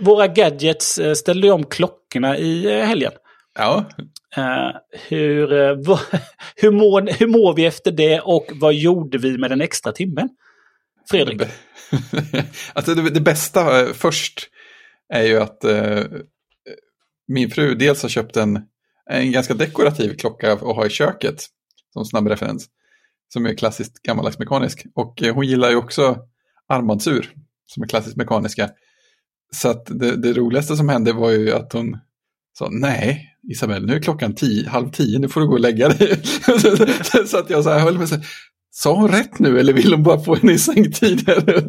våra gadgets eh, ställde ju om klockorna i eh, helgen. Ja. Uh, hur, uh, hur, mår, hur mår vi efter det och vad gjorde vi med den extra timmen? Fredrik? alltså det, det bästa uh, först är ju att min fru dels har köpt en, en ganska dekorativ klocka att ha i köket som snabb referens. Som är klassiskt gammaldags mekanisk. Och hon gillar ju också armbandsur som är klassiskt mekaniska. Så att det, det, roligaste som hände var ju att hon sa nej, Isabelle, nu är klockan tio, halv tio, nu får du gå och lägga dig. så att jag så här höll med sig. Sa hon rätt nu eller vill hon bara få henne i säng tidigare?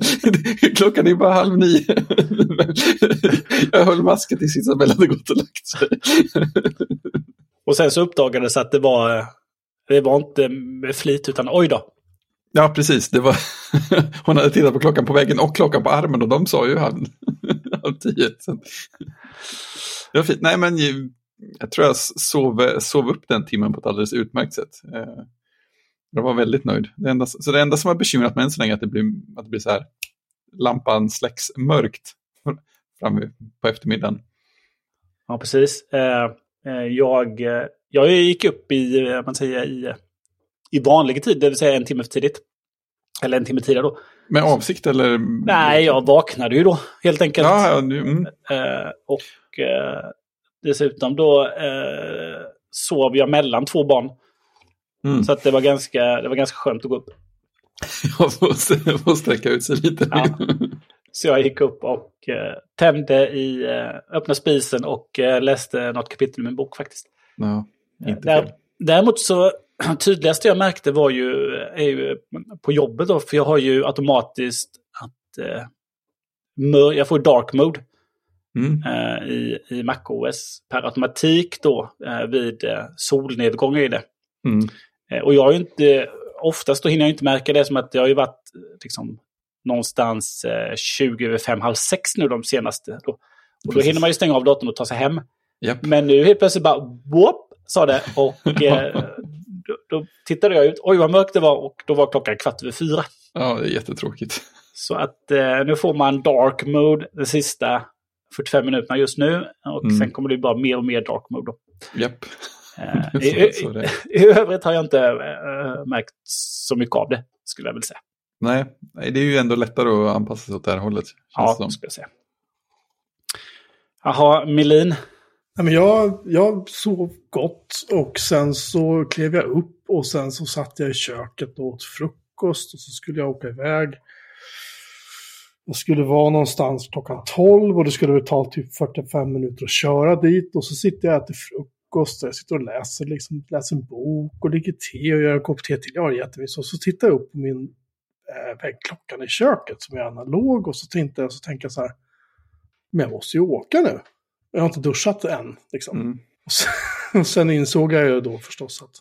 Klockan är bara halv nio. jag höll masken tills Isabelle hade gått och lagt sig. och sen så uppdagades att det var, det var inte med flit utan oj då. Ja, precis. Det var hon hade tittat på klockan på väggen och klockan på armen och de sa ju halv, av 10. Så. Det var fint. Nej, men jag tror jag sov, sov upp den timmen på ett alldeles utmärkt sätt. Eh, jag var väldigt nöjd. Det enda, så det enda som har bekymrat mig än så länge är att det blir, att det blir så här, lampan släcks mörkt framme på eftermiddagen. Ja, precis. Eh, eh, jag, jag gick upp i, man säger, i, i vanlig tid, det vill säga en timme för tidigt. Eller en timme tidigare då. Med avsikt eller? Nej, jag vaknade ju då helt enkelt. Ja, mm. och Dessutom då eh, sov jag mellan två barn. Mm. Så att det, var ganska, det var ganska skönt att gå upp. Jag får sträcka ut sig lite. Ja. Så jag gick upp och eh, tände i, eh, öppnade spisen och eh, läste något kapitel i min bok faktiskt. Ja, inte Där, däremot så tydligaste jag märkte var ju, är ju på jobbet då, för jag har ju automatiskt att eh, jag får dark mode mm. eh, i, i MacOS per automatik då eh, vid eh, solnedgång i det. Mm. Eh, och jag har ju inte, oftast då hinner jag inte märka det som att det har ju varit liksom, någonstans 20 över 5, halv 6 nu de senaste. Då. Och då hinner man ju stänga av datorn och ta sig hem. Yep. Men nu helt plötsligt bara whoop, sa det. Och eh, då, då, tittade jag ut, oj vad mörkt det var och då var klockan kvart över fyra. Ja, det är jättetråkigt. Så att eh, nu får man dark mode det sista 45 minuterna just nu. Och mm. sen kommer det bara mer och mer dark mode. Japp. Uh, i, i, I övrigt har jag inte uh, märkt så mycket av det, skulle jag vilja säga. Nej, det är ju ändå lättare att anpassa sig åt det här hållet. Ja, det skulle jag säga. Jaha, Melin? Men jag, jag sov gott och sen så klev jag upp och sen så satt jag i köket och åt frukost och så skulle jag åka iväg. Jag skulle vara någonstans klockan 12 och det skulle ta typ 45 minuter att köra dit. Och så sitter jag och äter frukost och jag sitter och läser, liksom, läser en bok och dricker te och gör en kopp te till. Jag har jättemycket. Och så tittar jag upp på min eh, äh, väggklockan i köket som är analog och så tänkte jag, så tänker jag så här, men jag måste ju åka nu. Jag har inte duschat än. Liksom. Mm. Och, sen, och sen insåg jag ju då förstås att,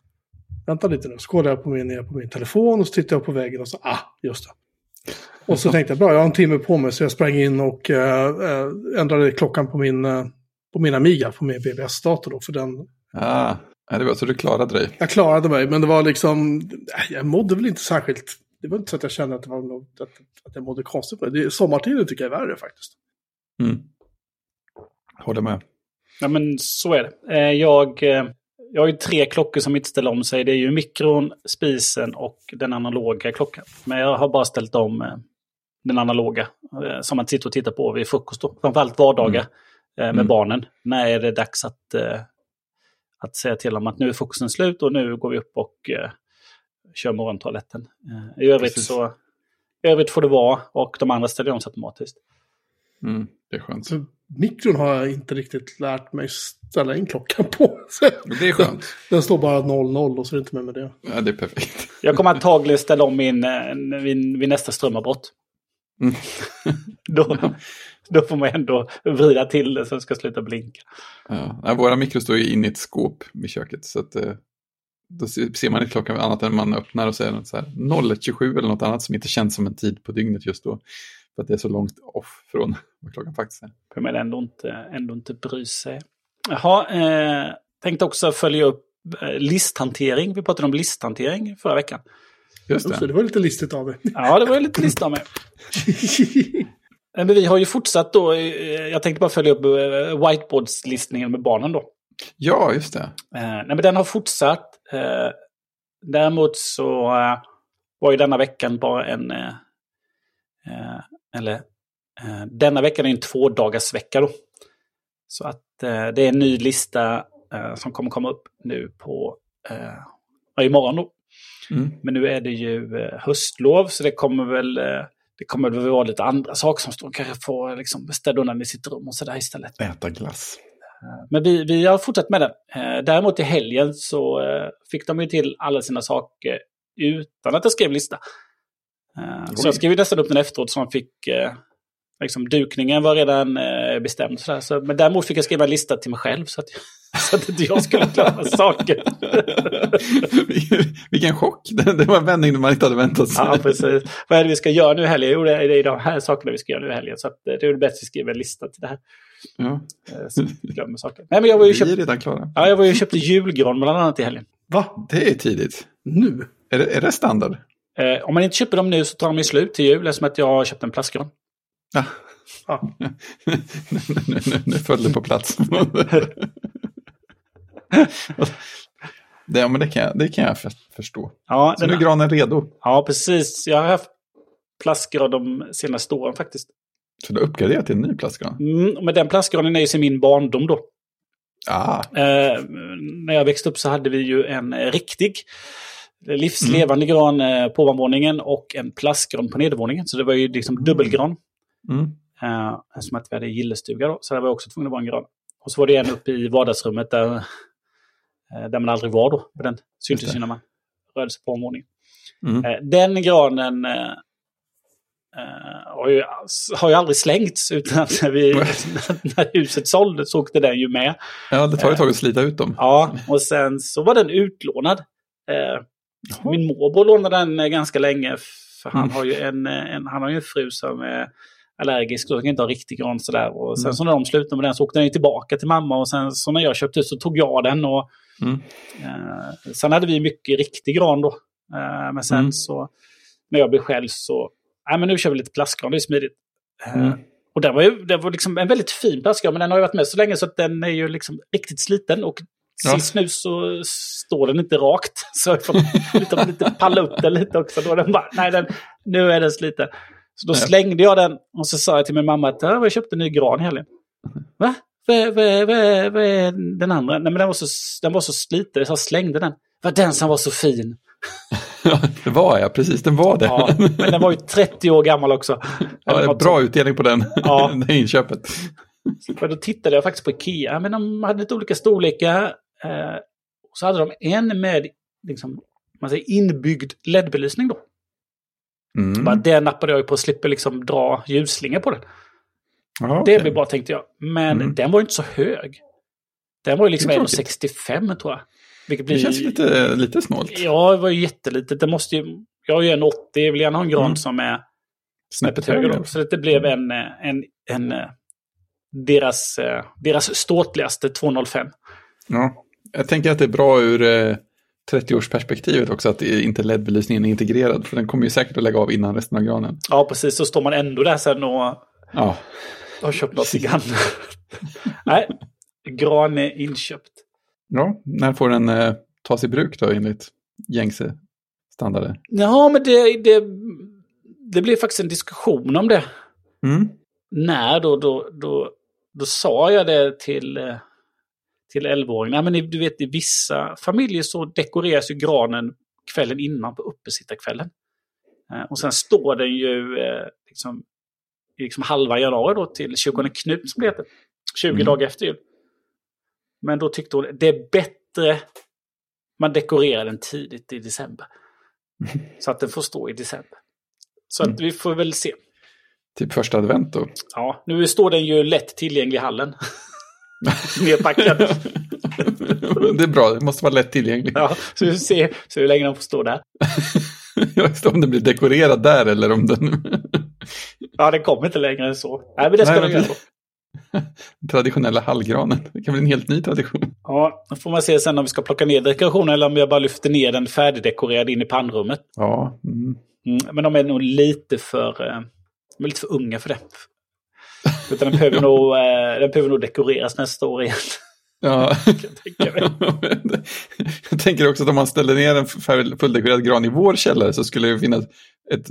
vänta lite nu, så kollade jag på min, på min telefon och så tittade jag på väggen och så, ah, just det. Och så tänkte jag, bra, jag har en timme på mig, så jag sprang in och äh, ändrade klockan på min, äh, på min Amiga, på min BBS-dator då, för den... Ah, det var så du klarade dig? Jag klarade mig, men det var liksom, jag mådde väl inte särskilt, det var inte så att jag kände att, det var något, att, att jag mådde konstigt med det. Sommartiden tycker jag är värre faktiskt. Mm. Håller med. Ja, men så är det. Jag, jag har ju tre klockor som inte ställer om sig. Det är ju mikron, spisen och den analoga klockan. Men jag har bara ställt om den analoga eh, som man sitter och tittar på vid frukost. Då. Framförallt vardagar mm. Eh, med mm. barnen. När är det dags att, eh, att säga till dem att nu är frukosten slut och nu går vi upp och kör morgontoaletten. I övrigt, så, I övrigt får det vara och de andra ställer om sig automatiskt. Mm, det är skönt. Mikron har jag inte riktigt lärt mig ställa in klockan på. Det är skönt. Den, den står bara 00 och så är det inte med med det. Ja, det är perfekt. Jag kommer antagligen ställa om min vid, vid nästa strömavbrott. Mm. då, då får man ändå vrida till det så det ska sluta blinka. Ja, våra mikro står ju inne i ett skåp vid köket. Så att, eh, då ser man inte klockan annat än man öppnar och säger något så här 01.27 eller något annat som inte känns som en tid på dygnet just då. För att det är så långt off från vad klockan faktiskt är. För man ändå inte, ändå inte bry sig. Jaha, eh, tänkte också följa upp eh, listhantering. Vi pratade om listhantering förra veckan. Just det. det var lite listigt av mig. Ja, det var lite listigt av mig. men vi har ju fortsatt då, jag tänkte bara följa upp whiteboardslistningen med barnen då. Ja, just det. nej, men den har fortsatt. däremot så var ju denna veckan bara en... eller denna veckan är en två dagars vecka då. Så att det är en ny lista som kommer komma upp nu på eh, imorgon då. Mm. Men nu är det ju eh, höstlov så det kommer väl eh, det kommer väl vara lite andra saker som står. Kanske få liksom, städa undan i sitt rum och sådär istället. Äta glass. Eh, men vi, vi har fortsatt med den. Däremot i helgen så fick de ju till alla sina saker utan att jag skrev lista. Så jag skrev nästan upp den efteråt så de fick... Liksom, dukningen var redan bestämd. Sådär. Så, men däremot fick jag skriva en lista till mig själv. Så att Så att inte jag skulle glömma saker. Vilken chock. Det var en vändning man inte hade väntat sig. Ja, precis. Vad är det vi ska göra nu i helgen? Jo, det är de här sakerna vi ska göra nu i helgen. Så att eh, det är bättre att vi skriver en lista till det här. Ja. Eh, så glömmer saker. Nej, men jag var ju vi köpt... är redan klara. Ja, jag var ju köpte julgran bland annat i helgen. Va? Det är tidigt. Nu? Är det, är det standard? Eh, om man inte köper dem nu så tar de ju slut till jul. Eftersom att jag har köpt en plastgran. Ja. ja. nu, nu, nu, föll det på plats. det, men det, kan jag, det kan jag förstå. Ja, Så nu är granen redo. Ja, precis. Jag har haft plastgran de senaste åren faktiskt. Så du har uppgraderat till en ny plastgran? Mm, men den plastgranen är ju sedan min barndom då. Ah. Eh, när jag växte upp så hade vi ju en riktig livslevande mm. gran eh, på ovanvåningen och en plastgran på nedervåningen. Så det var ju liksom mm. dubbelgran. Mm. Eh, som att vi hade gillestuga då, så det var också tvungen att vara en gran. Och så var det en uppe i vardagsrummet där Eh, där man aldrig var då. För den syntes ju när man rörde sig på omvåningen. Mm. Eh, den granen uh, har, ju, har ju aldrig slängts utan när, vi, när huset såldes så åkte den ju med. Ja, det tar ju ett tag att slita ut dem. Ja, och sen så var den utlånad. Uh, min morbror lånade den ganska länge för han, mm. har ju en, en, han har ju en fru som är allergisk, så jag kan inte ha riktig gran sådär. Och sen mm. så när de slutade med den så åkte den tillbaka till mamma och sen så när jag köpte så tog jag den och Mm. Eh, sen hade vi mycket riktig gran då. Eh, men sen mm. så, när jag blev själv så, nej men nu kör vi lite plastgran, det är smidigt. Eh, mm. Och det var ju det var liksom en väldigt fin plastgran, men den har ju varit med så länge så att den är ju liksom riktigt sliten. Och ja. sist nu så står den inte rakt. Så jag får lite, lite palla upp den lite också. Då den bara, nej den, nu är den sliten. Så då slängde jag den och så sa jag till min mamma att jag köpte en ny gran i helgen. Va? Vad, är den andra? Nej, men den var så, den var så sliten så jag slängde den. Vad den som var så fin. Ja, det var jag, precis. Den var det. Ja, men den var ju 30 år gammal också. Ja, bra utdelning på den, ja. det inköpet. För då tittade jag faktiskt på Ikea, men de hade lite olika storlekar. Eh, så hade de en med liksom, man säger, inbyggd LED-belysning då. Mm. Bara det nappade jag på och slipper liksom dra ljusslingor på den. Aha, okay. Det blir bra tänkte jag. Men mm. den var ju inte så hög. Den var ju liksom 1,65 tror jag. Vilket blir... Det känns lite, lite snålt. Ja, det var ju jättelitet. Det måste ju... Jag är ju en 80, jag vill gärna ha en gran mm. som är snäppet högre. Så det blev en, en, en, deras, deras ståtligaste 205. Ja, jag tänker att det är bra ur 30-årsperspektivet också att inte LED-belysningen är integrerad. För den kommer ju säkert att lägga av innan resten av granen. Ja, precis. Så står man ändå där sen och ja. har köpt något annat. Nej, gran är inköpt. Ja, när får den eh, tas i bruk då enligt gängse standarder? Ja, men det, det, det blev faktiskt en diskussion om det. Mm. När då, då, då, då sa jag det till, eh, till 11-åringen. Men du vet, i vissa familjer så dekoreras ju granen kvällen innan på uppesittarkvällen. Eh, och sen står den ju eh, liksom liksom halva januari då till 20 Knut som det heter. 20 mm. dagar efter jul. Men då tyckte hon det är bättre man dekorerar den tidigt i december. Mm. Så att den får stå i december. Så att mm. vi får väl se. Typ första advent då? Ja, nu står den ju lätt tillgänglig i hallen. Nerpackad. det är bra, det måste vara lätt tillgänglig. Ja, så vi får se så hur länge den får stå där. Jag vet om den blir dekorerad där eller om den... ja, den kommer inte längre än så. Nej, men det ska den göra. Traditionella hallgranen. Det kan bli en helt ny tradition. Ja, då får man se sen om vi ska plocka ner dekorationen eller om jag bara lyfter ner den färdigdekorerad in i pannrummet. Ja. Mm. Mm, men de är nog lite för, eh, de är lite för unga för det. Utan den behöver, nog, eh, den behöver nog dekoreras nästa år igen. Ja. Jag jag tänker också att om man ställer ner en fulldekorerad gran i vår källare så skulle det finnas ett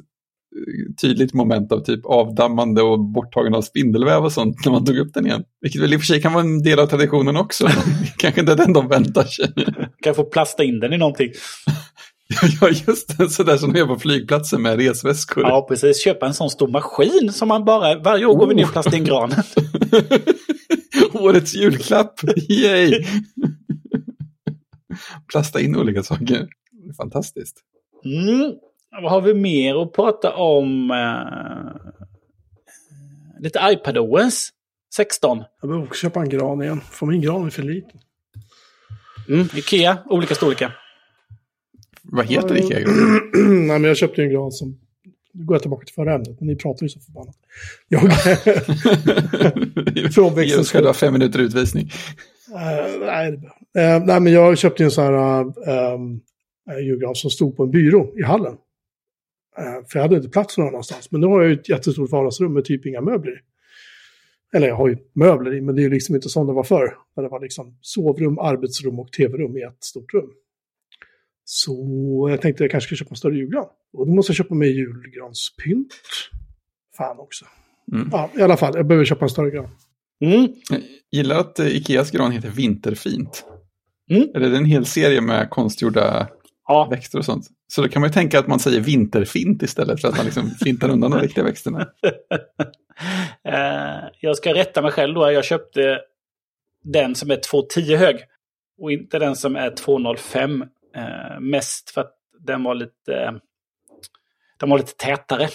tydligt moment av typ avdammande och borttagande av spindelväv och sånt när man tog upp den igen. Vilket väl i och för sig kan vara en del av traditionen också. Kanske inte den de väntar sig. Kan få plasta in den i någonting. ja, just det. Sådär som de gör på flygplatsen med resväskor. Ja, precis. Köpa en sån stor maskin som man bara, varje år går vi ner och plastar in granen. Årets julklapp, yay! Plasta in olika saker. Fantastiskt. Mm. Vad har vi mer att prata om? Uh, lite iPadOS 16. Jag behöver också köpa en gran igen, för min gran är för liten. Mm. Ikea, olika storlekar. Vad heter det Ikea? Nej, men jag köpte en gran som... Nu går jag tillbaka till förra ämnet, men ni pratar ju så förbannat. Jag... Från växeln ska du ha fem minuter utvisning. Uh, nej, uh, nej, men jag köpte en sån här um, julgran som stod på en byrå i hallen. Uh, för jag hade inte plats någon annanstans. Men nu har jag ju ett jättestort vardagsrum med typ inga möbler i. Eller jag har ju möbler i, men det är ju liksom inte som det var förr. Där det var liksom sovrum, arbetsrum och tv-rum i ett stort rum. Så jag tänkte jag kanske ska köpa en större julgran. Och då måste jag köpa mig julgranspynt. Fan också. Mm. Ja, i alla fall, jag behöver köpa en större gran. Mm. Jag gillar att eh, Ikeas gran heter Vinterfint. Mm. Eller det är en hel serie med konstgjorda Ja. växter och sånt. Så då kan man ju tänka att man säger vinterfint istället för att man liksom fintar undan de riktiga växterna. Eh, jag ska rätta mig själv då. Jag köpte den som är 2,10 hög. Och inte den som är 2,05. Eh, mest för att den var lite, den var lite tätare.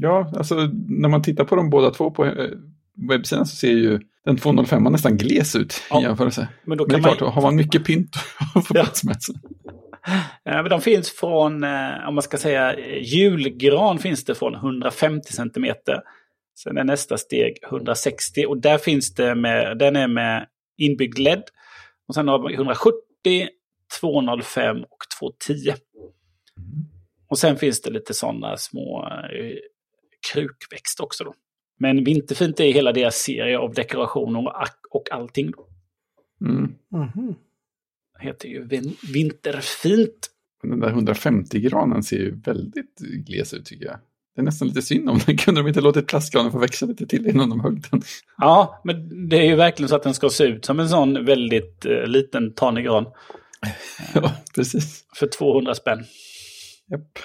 Ja, alltså när man tittar på de båda två på eh, webbsidan så ser ju den 205 nästan gles ut Ja, i jämförelse. Men då Men det kan är klart, man, har man mycket pynt få Ja. plats med. Så. Eh, men de finns från, om man ska säga julgran finns det från 150 centimeter. Sen är nästa steg 160 och där finns det med, den är med inbyggd LED. Och sen har vi 170, 205 och 210. Och sen finns det lite sådana små eh, krukväxt också då. Men vinterfint är hela deras serie av dekorationer och, och allting. Då. Mm. Det heter ju vin vinterfint. Den där 150-granen ser ju väldigt gles ut tycker jag. Det är nästan lite synd om den. Kunde de inte låtit plastgranen få växa lite till innan de högg den? Ja, men det är ju verkligen så att den ska se ut som en sån väldigt eh, liten tanig gran. Ja, precis. För 200 spänn. Japp.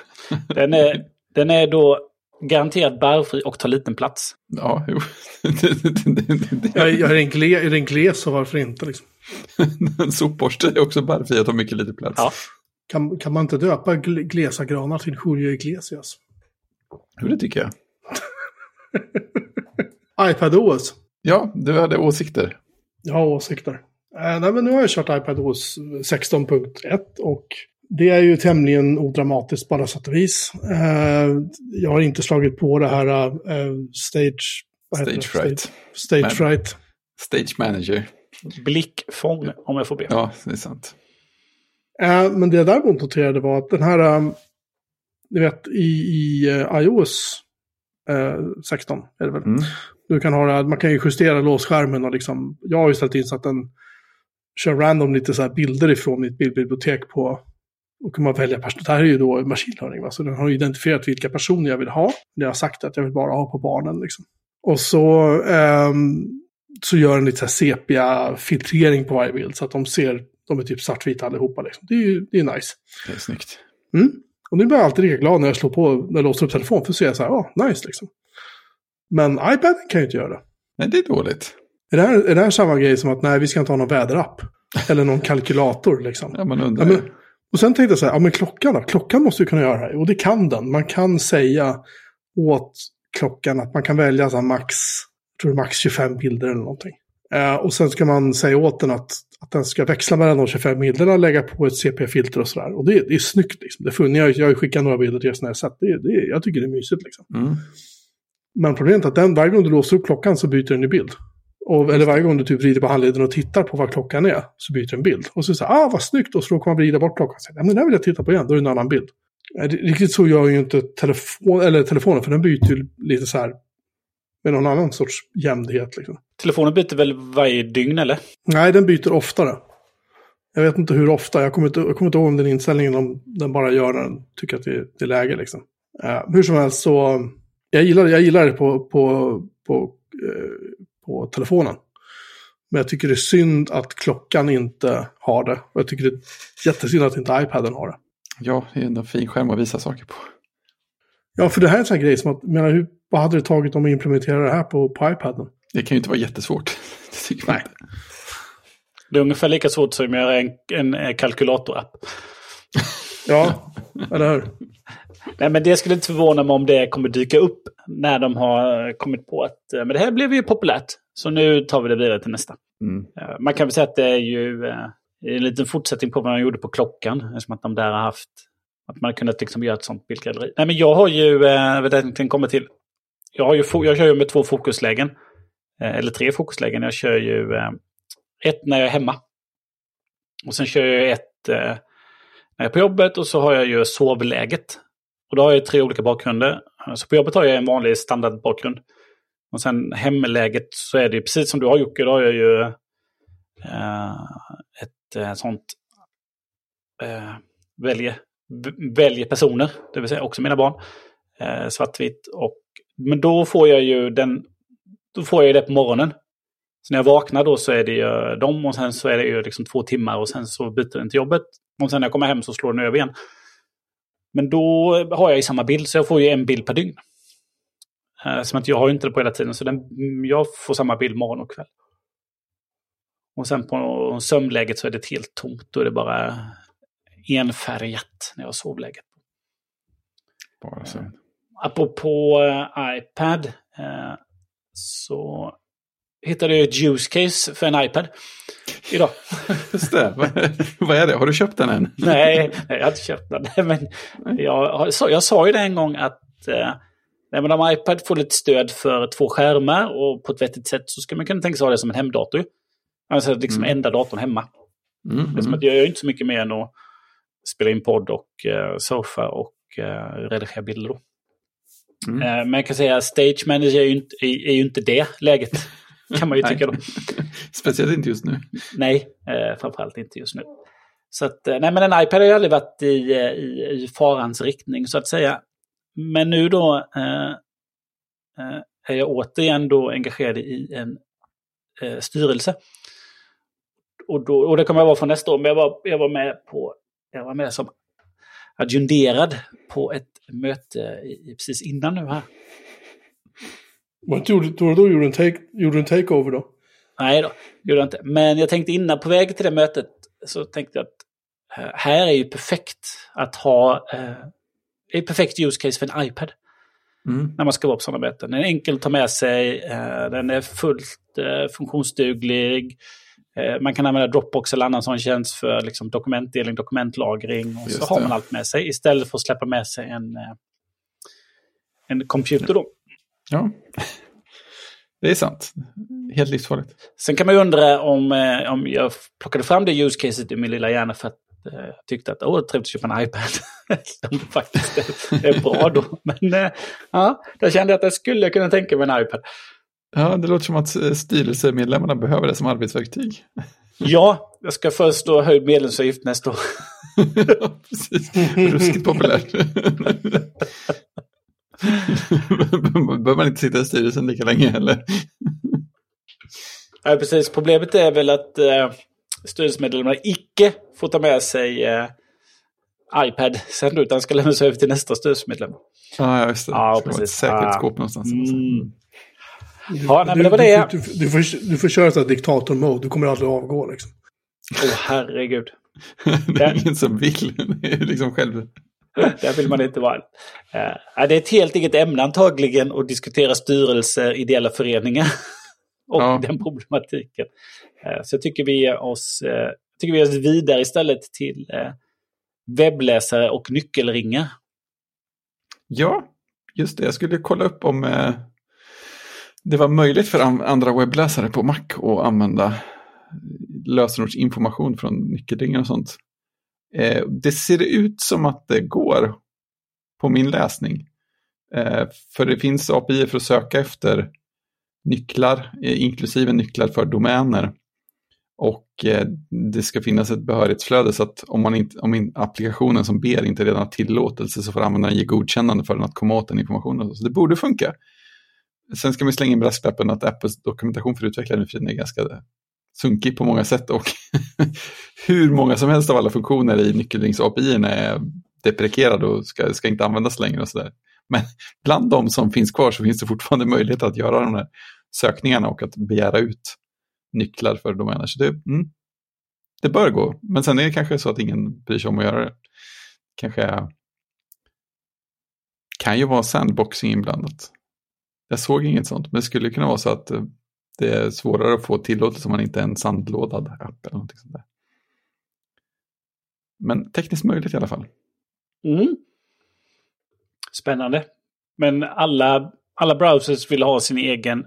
Den är, den är då garanterat barrfri och tar liten plats. Ja, jo. Det- det- det- det- Ja, är, den gle, är den gles så varför inte? Liksom? En sopborste är också barrfri och tar mycket lite plats. Ja. Kan, kan man inte döpa gle, glesa granar till Julio Iglesias? Jo, det tycker jag. iPadOS. Ja, du hade åsikter. Jag har åsikter. Eh, nej, men nu har jag kört iPadOS 16.1 och det är ju tämligen odramatiskt på alla sätt och vis. Eh, jag har inte slagit på det här eh, stage... Stage fright. Stage, fright. Stage manager. Blickfång, om jag får be. Ja, det är sant. Men det jag däremot noterade var att den här, um, du vet i, i iOS eh, 16 är det väl. Mm. Du kan ha, det här- man kan ju justera låsskärmen och liksom, jag har ju ställt in så att den kör random lite så bilder ifrån mitt bildbibliotek på, och kan man välja person. Det här är ju då machine learning, va? så den har identifierat vilka personer jag vill ha. Det har sagt att jag vill bara ha på barnen liksom. Och så, ehm, så gör den lite sepia-filtrering på varje bild så att de ser, de är typ svartvita allihopa liksom. Det är ju det är nice. Det är snyggt. Mm. Och nu blir jag alltid lika glad när jag slår på, när jag låser upp telefon, för så är jag så här, ja, nice liksom. Men iPad kan ju inte göra det. Nej, det är dåligt. Är det, här, är det här samma grej som att nej, vi ska inte ha någon väderapp? Eller någon kalkylator liksom? Ja, man undrar. Ja, men, och sen tänkte jag så här, ja men klockan då? Klockan måste ju kunna göra det här. Och det kan den. Man kan säga åt klockan att man kan välja så max, jag tror max 25 bilder eller någonting. Eh, och sen ska man säga åt den att, att den ska växla mellan de 25 bilderna och lägga på ett CP-filter och sådär. Och det, det är snyggt liksom. Det fungerar, jag, jag skickat några bilder till er sådana här sätt. Det, det, jag tycker det är mysigt liksom. Mm. Men problemet är att den, varje gång du låser upp klockan så byter den ju bild. Och, eller varje gång du typ vrider på handleden och tittar på vad klockan är så byter den bild. Och så säger ah vad snyggt, och så råkar man vrida bort klockan. Så, ja, men den vill jag titta på igen, då är det en annan bild. Eh, Riktigt så gör ju inte telefon, eller telefonen, för den byter ju lite så här med någon annan sorts jämnhet. Liksom. Telefonen byter väl varje dygn eller? Nej, den byter oftare. Jag vet inte hur ofta, jag kommer inte, jag kommer inte ihåg om den inställningen om den bara gör när den tycker att det, det är läge. Liksom. Uh, hur som helst så, jag gillar, jag gillar det på, på, på, uh, på telefonen. Men jag tycker det är synd att klockan inte har det. Och jag tycker det är jättesynd att inte iPaden har det. Ja, det är en fin skärm att visa saker på. Ja, för det här är en sån här grej som att, menar, hur, vad hade det tagit om att implementera det här på, på iPaden? Det kan ju inte vara jättesvårt. Det tycker Nej. Inte. Det är ungefär lika svårt som att göra en, en kalkylator-app. ja, eller hur? Nej, men det skulle inte förvåna mig om det kommer dyka upp när de har kommit på att eh, men det här blev ju populärt. Så nu tar vi det vidare till nästa. Mm. Eh, man kan väl säga att det är ju en liten fortsättning på vad man gjorde på klockan. Eftersom att de där har haft att man har kunnat liksom göra ett sånt bildgalleri. Nej, men jag har ju, eh, jag kommer till, jag, har ju, jag kör ju med två fokuslägen. eller tre fokuslägen. Jag kör ju ett när jag är hemma. Och sen kör jag ett eh, när jag är på jobbet och så har jag ju sovläget. Och då har jag tre olika bakgrunder. Så på jobbet har jag en vanlig standardbakgrund. Och sen hemläget så är det precis som du har Jocke, då har jag ju eh, ett eh, sånt eh, väljer, välje personer, det vill säga också mina barn. Eh, svartvitt. Och, men då får jag ju den, då får jag det på morgonen. Så när jag vaknar då så är det ju dem och sen så är det ju liksom två timmar och sen så byter den till jobbet. Och sen när jag kommer hem så slår den över igen. Men då har jag ju samma bild så jag får ju en bild per dygn. Eh, som att jag har inte det på hela tiden så den, jag får samma bild morgon och kväll. Och sen på sömnläget så är det helt tomt. Då är det bara enfärgat när jag har sovläget. Bara så. Eh, apropå uh, iPad så hittade jag ett juice case för en iPad idag. Just det. Vad är det? Har du köpt den än? nej, jag har inte köpt den. Men jag, jag sa ju det en gång att eh, men om iPad får lite stöd för två skärmar och på ett vettigt sätt så ska man kunna tänka sig ha det som en hemdator. Alltså liksom mm. enda datorn hemma. Mm, det är som att jag gör inte så mycket mer än att spela in podd och uh, surfa och uh, redigera bilder. Mm. Uh, men jag kan säga att Stage Manager är ju inte, är, är ju inte det läget. Kan man ju tycka då. Speciellt inte just nu. Nej, eh, framförallt inte just nu. Så att, eh, nej men en iPad har ju aldrig varit i, eh, i, i farans riktning så att säga. Men nu då eh, eh, är jag återigen då engagerad i en eh, styrelse. Och, då, och det kommer jag vara från nästa år, men jag var, jag var med på, jag var med som adjunderad på ett möte i, precis innan nu här. Gjorde, då, då gjorde, du en take, gjorde en takeover då? Nej då, gjorde jag inte. Men jag tänkte innan, på väg till det mötet, så tänkte jag att uh, här är ju perfekt att ha, uh, är perfekt use case för en iPad. Mm. När man ska vara på sådana möten. Den är enkel att ta med sig, uh, den är fullt funktionsduglig. Man kan använda Dropbox eller annan sån tjänst för liksom, dokumentdelning, dokumentlagring. Och Just så har man allt med sig istället för att släppa med sig en, en computer. Då. Ja, det är sant. Helt livsfarligt. Sen kan man ju undra om, eh, om jag plockade fram det use caset i min lilla hjärna för att jag eh, tyckte att åh, trevligt att köpa en iPad. Som faktiskt är, bra då. Men eh, ja, då kände jag att jag skulle kunna tänka mig en iPad. Ja, det låter som att styrelsemedlemmarna behöver det som arbetsverktyg. Ja, jag ska först då höjd medlemsavgift nästa år. ja, precis. Ruskigt populärt. Behöver man inte sitta i styrelsen lika länge heller. ja, precis. Problemet är väl att eh, styrelsemedlemmarna icke får ta med sig eh, iPad sen utan ska lämnas över till nästa styrelsemedlem. Ja, just det. Ja, det precis. Ett säkerhetsskåp ah. någonstans. Mm. Ja, nej, men det var det. Du, du, du, får, du får köra så diktator-mode, du kommer aldrig avgå liksom. Åh, oh, herregud. det är ingen som vill, det är liksom själv... Där vill man inte vara. Uh, det är ett helt eget ämne antagligen att diskutera styrelser, ideella föreningar och ja. den problematiken. Uh, så jag tycker vi ger oss, uh, tycker vi ger oss vidare istället till webbläsare och nyckelringar. Ja, just det. Jag skulle kolla upp om det var möjligt för andra webbläsare på Mac att använda lösenordsinformation från nyckelringar och sånt. Eh, det ser ut som att det går på min läsning. Eh, för det finns API för att söka efter nycklar, eh, inklusive nycklar för domäner. Och eh, det ska finnas ett behörighetsflöde så att om, man inte, om applikationen som ber inte redan har tillåtelse så får användaren ge godkännande för den att komma åt den informationen. Så det borde funka. Sen ska man slänga in brasklappen att Apples dokumentation för utvecklare nu är ganska sunkig på många sätt och hur många som helst av alla funktioner i nyckelrings-API är deprekerade och ska, ska inte användas längre och sådär. Men bland de som finns kvar så finns det fortfarande möjlighet att göra de här sökningarna och att begära ut nycklar för domäner. Så det, mm, det bör gå, men sen är det kanske så att ingen bryr sig om att göra det. Kanske kan ju vara sandboxing inblandat. Jag såg inget sånt, men det skulle kunna vara så att eh, det är svårare att få tillåtelse om man inte är en sandlådad app eller någonting sånt där. Men tekniskt möjligt i alla fall. Mm. Spännande. Men alla, alla browsers vill ha sin egen,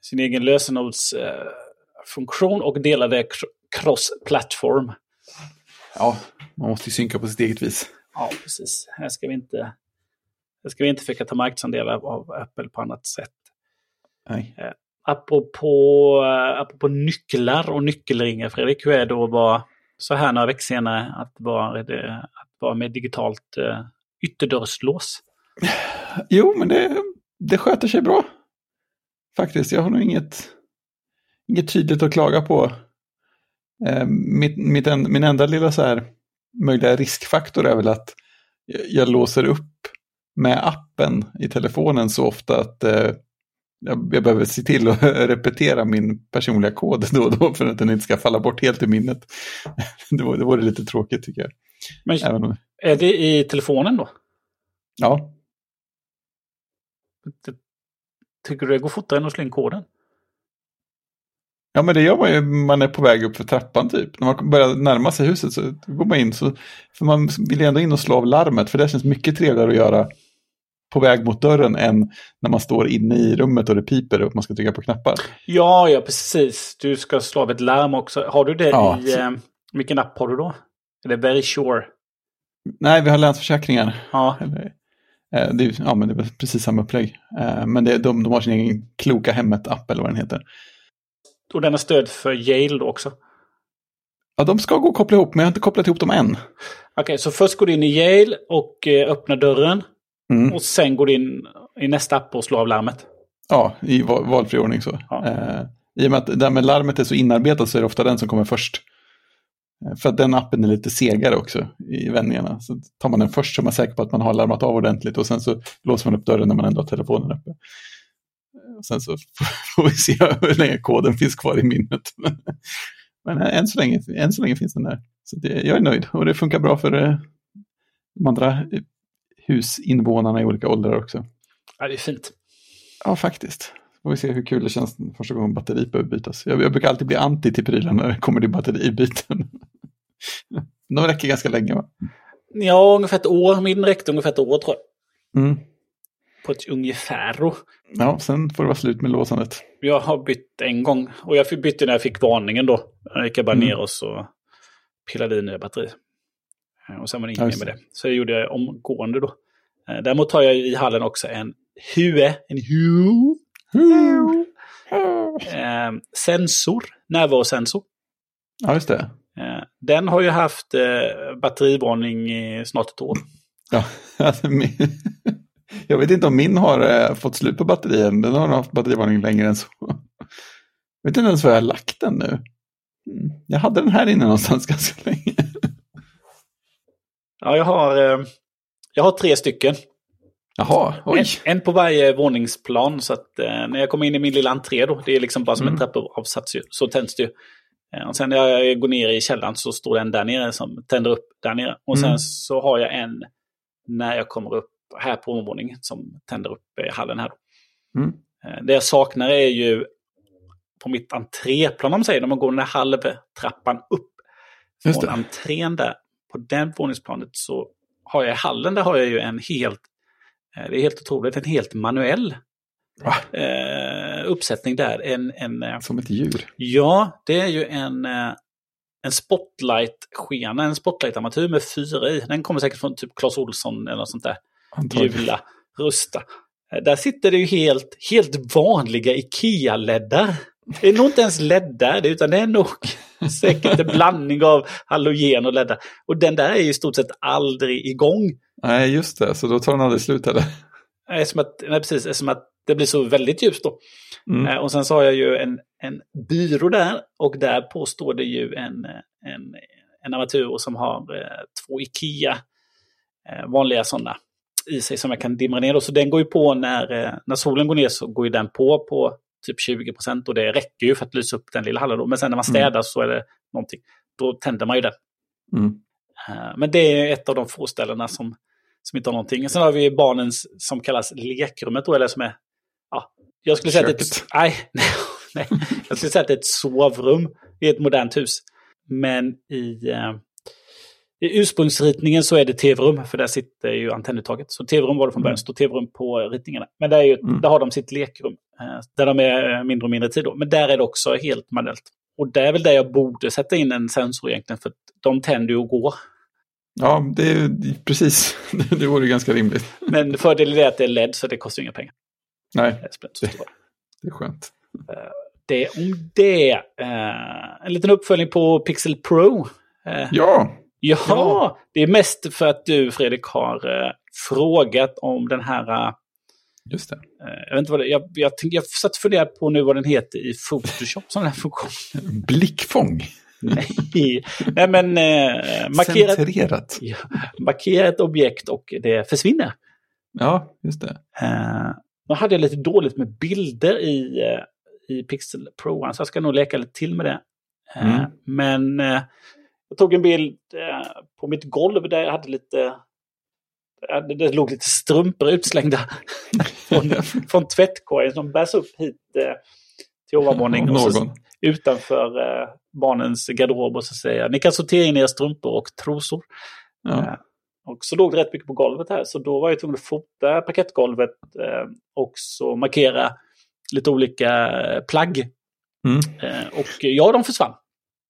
sin egen lösenordsfunktion eh, och dela det cross-plattform. Ja, man måste ju synka på sitt eget vis. Ja, precis. Här ska vi inte, här ska vi inte försöka ta marknadsandelar av Apple på annat sätt. Nej. Apropå, eh, apropå nycklar och nyckelringar, Fredrik, hur är det att vara så här några veckor senare att vara, eh, att vara med digitalt eh, ytterdörrslås? Jo, men det, det sköter sig bra. Faktiskt, jag har nog inget, inget tydligt att klaga på. Eh, mitt, mitt en, min enda lilla så här möjliga riskfaktor är väl att jag, jag låser upp med appen i telefonen så ofta att eh, jag, jag behöver se till att repetera min personliga kod då och då för att den inte ska falla bort helt i minnet. Det vore, det vore lite tråkigt tycker jag. Men om... är det i telefonen då? Ja. Tycker du det går fortare än att slå in koden? Ja men det gör man ju man är på väg upp för trappan typ. När man börjar närma sig huset så går man in så, för man vill ändå in och slå av larmet för det känns mycket trevligare att göra på väg mot dörren än när man står inne i rummet och det piper och man ska trycka på knappar. Ja, ja precis. Du ska slå av ett larm också. Har du det ja, i... Eh, vilken app har du då? Är det Very Sure? Nej, vi har Länsförsäkringar. Ja. Eh, det ja, men det är precis samma upplägg. Eh, men det, de, de har sin egen Kloka Hemmet-app eller vad den heter. Och den har stöd för Yale då också? Ja, de ska gå att koppla ihop, men jag har inte kopplat ihop dem än. Okej, okay, så först går du in i Yale och eh, öppnar dörren. Mm. Och sen går du in i nästa app och slår av larmet. Ja, i valfri ordning så. Ja. Eh, I och med att det där med larmet är så inarbetat så är det ofta den som kommer först. Eh, för att den appen är lite segare också i vändningarna. Så tar man den först så är man säker på att man har larmat av ordentligt och sen så låser man upp dörren när man ändå har telefonen uppe. Eh, sen så får vi se hur länge koden finns kvar i minnet. Men än så länge, än så länge finns den där. Så det, jag är nöjd och det funkar bra för de andra husinvånarna i olika åldrar också. Ja, det är fint. Ja, faktiskt. Får vi se hur kul det känns första gången batteri behöver bytas. Jag, jag brukar alltid bli anti till prylar när det kommer till batteribyten. De räcker ganska länge va? Ja, ungefär ett år. Min räckte ungefär ett år tror jag. Mm. På ett ungefär. Ja, sen får det vara slut med låsandet. Jag har bytt en gång. Och jag bytte när jag fick varningen då. Jag gick bara mm. ner och så pillade i nya batteri. Eh, och sen var det inget mer med det. Så det gjorde jag omgående då. Eh, däremot har jag i hallen också en HUE, en HUE, eh, sensor, närvarosensor. Ja, just det. Eh, den har ju haft eh, batterivarning i snart ett år. Ja, alltså, jag vet inte om min har eh, fått slut på batterien. Den har haft batterivarning längre än så. Jag vet inte ens var jag har lagt den nu. Mm. Jag hade den här inne någonstans ganska länge. Ja, jag har, eh, jag har tre stycken. Jaha, oj. En, en, på varje våningsplan. Så att eh, när jag kommer in i min lilla entré då, det är liksom bara som mm. en trappavsats, så tänds det ju. Eh, och sen när jag går ner i källaren så står den där nere som tänder upp där nere. Och sen mm. så har jag en när jag kommer upp här på omvåningen som tänder upp i hallen här. Mm. Det jag saknar är ju på mitt entréplan, om man säger, när man går den här halvtrappan upp. Från entrén där på den våningsplanet så har jag i hallen, där har jag ju en helt, eh, det är helt otroligt, en helt manuell eh, uppsättning där. En, en, eh, Som ett djur? Ja, det är ju en, en spotlight-skena, en spotlight-armatur med fyra i. Den kommer säkert från typ Clas Olsson eller något sånt där. Jula, Rusta. Där sitter det ju helt, helt vanliga IKEA-leddar. Det är nog inte ens leddar, utan det är nog säkert en blandning av halogen och leddar. Och den där är ju i stort sett aldrig igång. Nej, just det, så då tar den aldrig slut heller. Nej, som att, nej, precis, som att det blir så väldigt ljust då. Mm. Eh, och sen så har jag ju en, en byrå där och där på står det ju en, en, en armatur som har eh, två Ikea eh, vanliga sådana i sig som jag kan dimra ner. Så den går ju på när, eh, när solen går ner så går ju den på på typ 20 procent och det räcker ju för att lysa upp den lilla hallen. Då. Men sen när man mm. städar mm. så är det någonting. Då tänder man ju den. Mm. Uh, men det är ett av de få ställena som, som inte har någonting. Sen har vi barnens som kallas lekrummet då, eller som är... Ja, jag skulle säga att det är ett, nej, nej, jag skulle säga att det är ett sovrum i ett modernt hus. Men i, uh, i ursprungsritningen så är det tv-rum, för där sitter ju antennuttaget. Så tv-rum var det från början, mm. står tv-rum på ritningarna. Men där, är ju, mm. där har de sitt lekrum, eh, där de är eh, mindre och mindre tid. Då. Men där är det också helt manuellt. Och det är väl där jag borde sätta in en sensor egentligen, för de tänder ju och går. Ja, det är precis. det vore ganska rimligt. Men fördelen är att det är LED, så det kostar inga pengar. Nej, det, det är skönt. Eh, det om det. En liten uppföljning på Pixel Pro. Ja, Ja, ja, det är mest för att du Fredrik har eh, frågat om den här... Eh, Just det. Eh, jag vet inte vad det, jag, jag, tänkte, jag satt och funderade på nu vad den heter i Photoshop, sån här funktion. Blickfång? Nej, Nej men eh, markera, Centrerat. Ja, markera ett objekt och det försvinner. Ja, just det. Eh, nu hade jag lite dåligt med bilder i, eh, i Pixel Pro, så jag ska nog leka lite till med det. Eh, mm. Men eh, jag tog en bild eh, på mitt golv där jag hade lite... Det låg lite strumpor utslängda från, från tvättkorgen som bärs upp hit eh, till ovanvåning. utanför eh, barnens garderob och så säger jag ni kan sortera in era strumpor och trosor. Ja. Eh, och så låg det rätt mycket på golvet här så då var jag tvungen att fota parkettgolvet eh, och så markera lite olika eh, plagg. Mm. Eh, och ja, de försvann.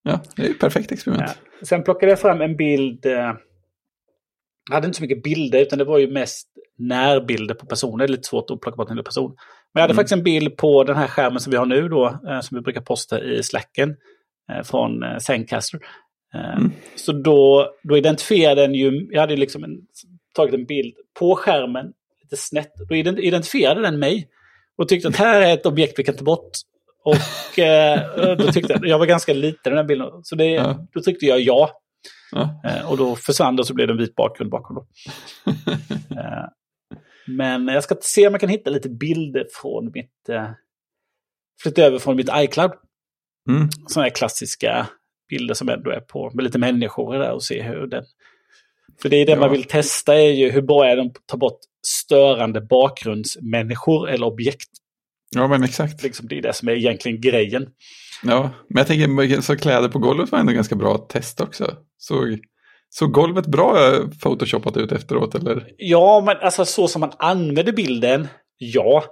Ja, det är ju ett perfekt experiment. Ja. Sen plockade jag fram en bild. Eh, jag hade inte så mycket bilder utan det var ju mest närbilder på personer. Det är lite svårt att plocka bort en person. Men jag hade mm. faktiskt en bild på den här skärmen som vi har nu då, eh, som vi brukar posta i slacken eh, från Zencaster. Mm. Så då, då identifierade den ju, jag hade liksom en, tagit en bild på skärmen lite snett. Då identifierade den mig och tyckte att här är ett objekt vi kan ta bort. Och eh, då tyckte jag, jag var ganska liten i den här bilden, så det, ja. då tryckte jag ja. ja. Eh, och då försvann det och så blev det en vit bakgrund bakom. Då. eh, men jag ska se om jag kan hitta lite bilder från mitt... Eh, flytta över från mitt iCloud. Mm. Sådana här klassiska bilder som ändå är på med lite människor där och se hur den... För det är det ja. man vill testa är ju hur bra är de att ta bort störande bakgrundsmänniskor eller objekt Ja, men exakt. Liksom, det är det som är egentligen grejen. Ja, men jag tänker så kläder på golvet var ändå ganska bra att testa också. Så, så golvet bra photoshopat ut efteråt eller? Ja, men alltså så som man använder bilden, ja.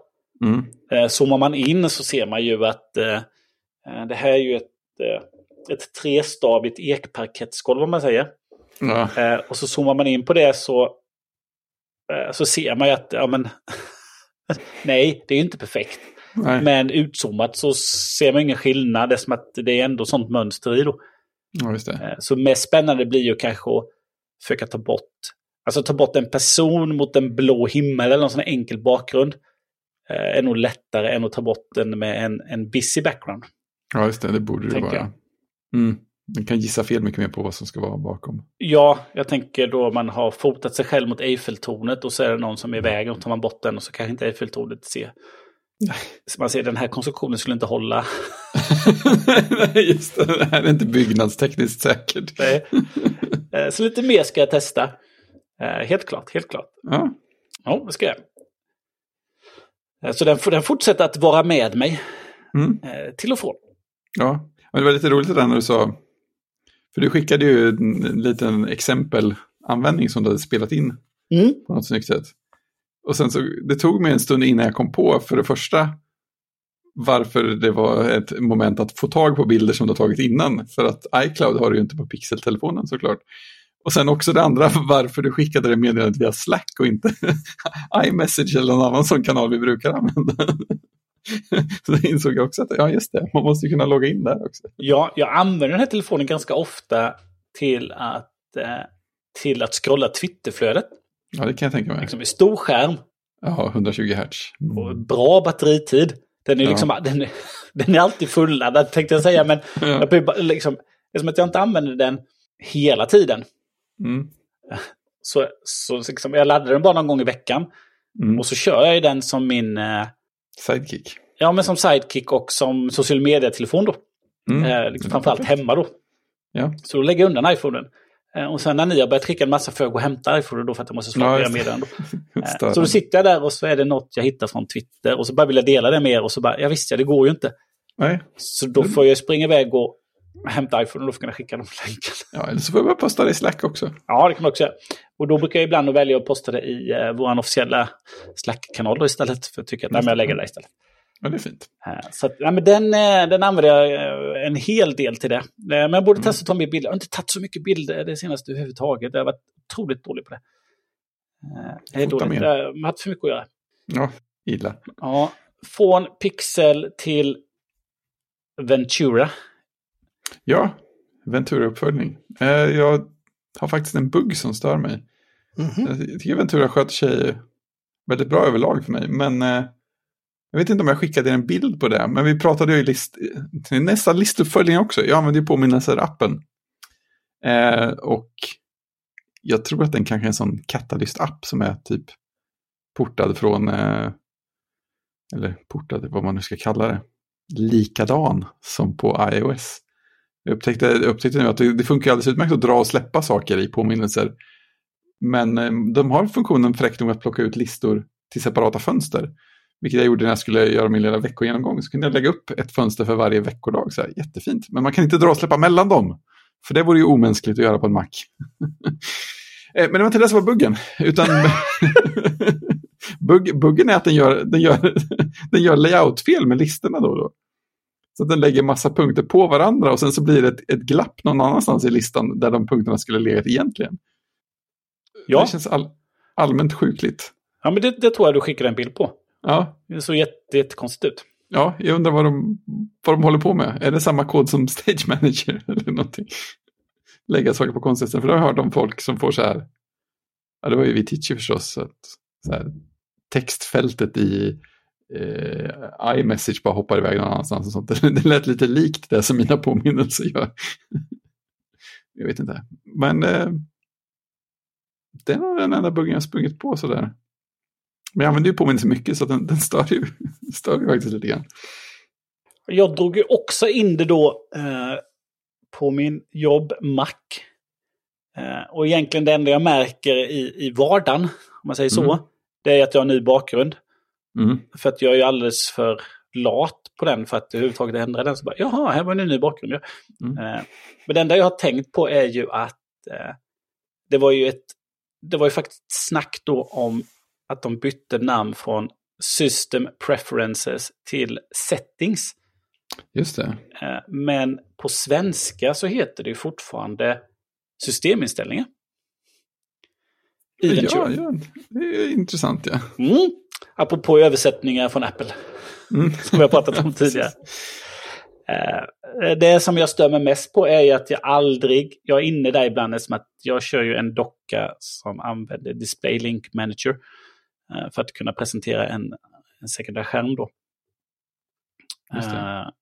Mm. Eh, zoomar man in så ser man ju att eh, eh det här är ju ett, eh, ett trestavigt ekparkettsgolv om man säger. Ja. Eh, och så zoomar man in på det så, eh, så ser man ju att ja, men, nej, det är ju inte perfekt. Nej. Men utzoomat så ser man ingen skillnad. Det är som att det är ändå sånt mönster i då. Ja, just det. Eh, så mest spännande blir ju kanske att försöka ta bort, alltså ta bort en person mot en blå himmel eller någon sån enkel bakgrund. Eh, är nog lättare än att ta bort den med en, en busy background. Ja, just det. Det borde det vara. Mm. Man kan gissa fel mycket mer på vad som ska vara bakom. Ja, jag tänker då man har fotat sig själv mot Eiffeltornet och så är det någon som är i vägen och tar man bort den och så kanske inte Eiffeltornet ser man ser den här konstruktionen skulle inte hålla. Nej, just det. Det här är inte byggnadstekniskt säkert. Nej. Eh, så lite mer ska jag testa. Eh, helt klart, helt klart. Ja, ja det ska jag. Eh, så den, den fortsätter att vara med mig. Mm. Till och från. Ja, och det var lite roligt det där när du sa. För du skickade ju en liten exempelanvändning som du hade spelat in. Mm. På något snyggt sätt. Och sen så, det tog mig en stund innan jag kom på för det första varför det var ett moment att få tag på bilder som du har tagit innan. För att iCloud har du ju inte på pixeltelefonen såklart. Och sen också det andra, varför du skickade det meddelandet via Slack och inte iMessage eller någon annan sån kanal vi brukar använda. Så det insåg jag också att, ja just det, man måste ju kunna logga in där också. Ja, jag använder den här telefonen ganska ofta till att, eh, till att scrolla Twitterflödet. Ja, det kan jag tänka mig. Liksom stor skärm. Ja, 120 Hz. Mm. Bra batteritid. Den är, liksom, ja. den, är, den är alltid fulladdad tänkte jag säga, men ja. jag, liksom, det är som att jag inte använder den hela tiden. Mm. Så, så liksom, jag laddar den bara någon gång i veckan. Mm. Och så kör jag den som min... Eh, sidekick. Ja, men som sidekick och som social media-telefon då. Mm. Eh, liksom, framförallt hemma då. Ja. Så då lägger jag undan iPhonen. Eh, och sen när ni har börjat skicka en massa för att gå och hämta iPhone då för att jag måste svara ja, meddelanden. Eh, så då sitter jag där och så är det något jag hittar från Twitter och så bara vill jag dela det med er och så bara, ja visst ja, det går ju inte. Nej. Så då får jag springa iväg och hämta iPhone och då får jag skicka dem länken. Ja, eller så får jag bara posta det i Slack också. Ja, det kan man också göra. Och då brukar jag ibland välja att posta det i uh, vår officiella Slack-kanal istället. För att tycka att nej, men jag lägger det istället. Ja, det är fint. Uh, så att, nej, men den, uh, den använder jag en hel del till det. men jag borde mm. testa att ta mer bilder. Jag har inte tagit så mycket bilder det senaste överhuvudtaget. Jag har varit otroligt dålig på det. jag är dåligt. Jag har haft för mycket att göra. Ja, illa. Ja, från Pixel till Ventura. Ja, Ventura-uppföljning. Eh, jag har faktiskt en bugg som stör mig. Mm -hmm. Jag tycker Ventura sköter sig väldigt bra överlag för mig, men eh, jag vet inte om jag skickade en bild på det, men vi pratade ju i list, nästa listuppföljning också. Jag använder ju påminnelser-appen. Eh, och jag tror att den kanske är en sån Catalyst-app som är typ portad från, eh, eller portad, vad man nu ska kalla det, likadan som på iOS. Jag upptäckte, upptäckte nu att det, det funkar alldeles utmärkt att dra och släppa saker i påminnelser. Men eh, de har funktionen fräckt nog att plocka ut listor till separata fönster. Vilket jag gjorde när jag skulle göra min lilla veckogenomgång. Så kunde jag lägga upp ett fönster för varje veckodag. Så här, jättefint. Men man kan inte dra och släppa mellan dem. För det vore ju omänskligt att göra på en Mac. Eh, men det var inte det som var buggen. Utan bugg, buggen är att den gör, den gör, den gör layoutfel med listorna då och då. Så att den lägger massa punkter på varandra och sen så blir det ett, ett glapp någon annanstans i listan där de punkterna skulle legat egentligen. Ja. Det känns all, allmänt sjukligt. Ja, men det, det, tror jag du skickar en bild på. Ja. Det såg jätte, jättekonstigt ut. Ja, jag undrar vad de, vad de håller på med. Är det samma kod som Stage Manager eller någonting? Lägga saker på konstnären. För då har jag hört om folk som får så här. Ja, det var ju vi teacher förstås. Så att, så här, textfältet i eh, iMessage bara hoppar iväg någon annanstans. Och sånt. Det lät lite likt det som mina påminnelser gör. jag vet inte. Men eh, det är nog den enda buggen jag sprungit på sådär. Men jag använder ju påminnelser mycket så den, den stör, ju, stör ju faktiskt lite grann. Jag drog ju också in det då eh, på min jobb Mac. Eh, och egentligen det enda jag märker i, i vardagen, om man säger så, mm. det är att jag har ny bakgrund. Mm. För att jag är alldeles för lat på den för att överhuvudtaget ändra den. Så bara, Jaha, här var en ny bakgrund. Mm. Eh, men det enda jag har tänkt på är ju att eh, det var ju ett det var ju faktiskt snack då om att de bytte namn från System Preferences till Settings. Just det. Eh, men på svenska så heter det fortfarande systeminställningar. I ja, ja, det är intressant ja. Mm. Apropå översättningar från Apple. Mm. Som vi har pratat om tidigare. Eh, det som jag stör mig mest på är att jag aldrig, jag är inne där ibland som att jag kör ju en docka som använder Display Link Manager för att kunna presentera en, en sekundär skärm då. Det.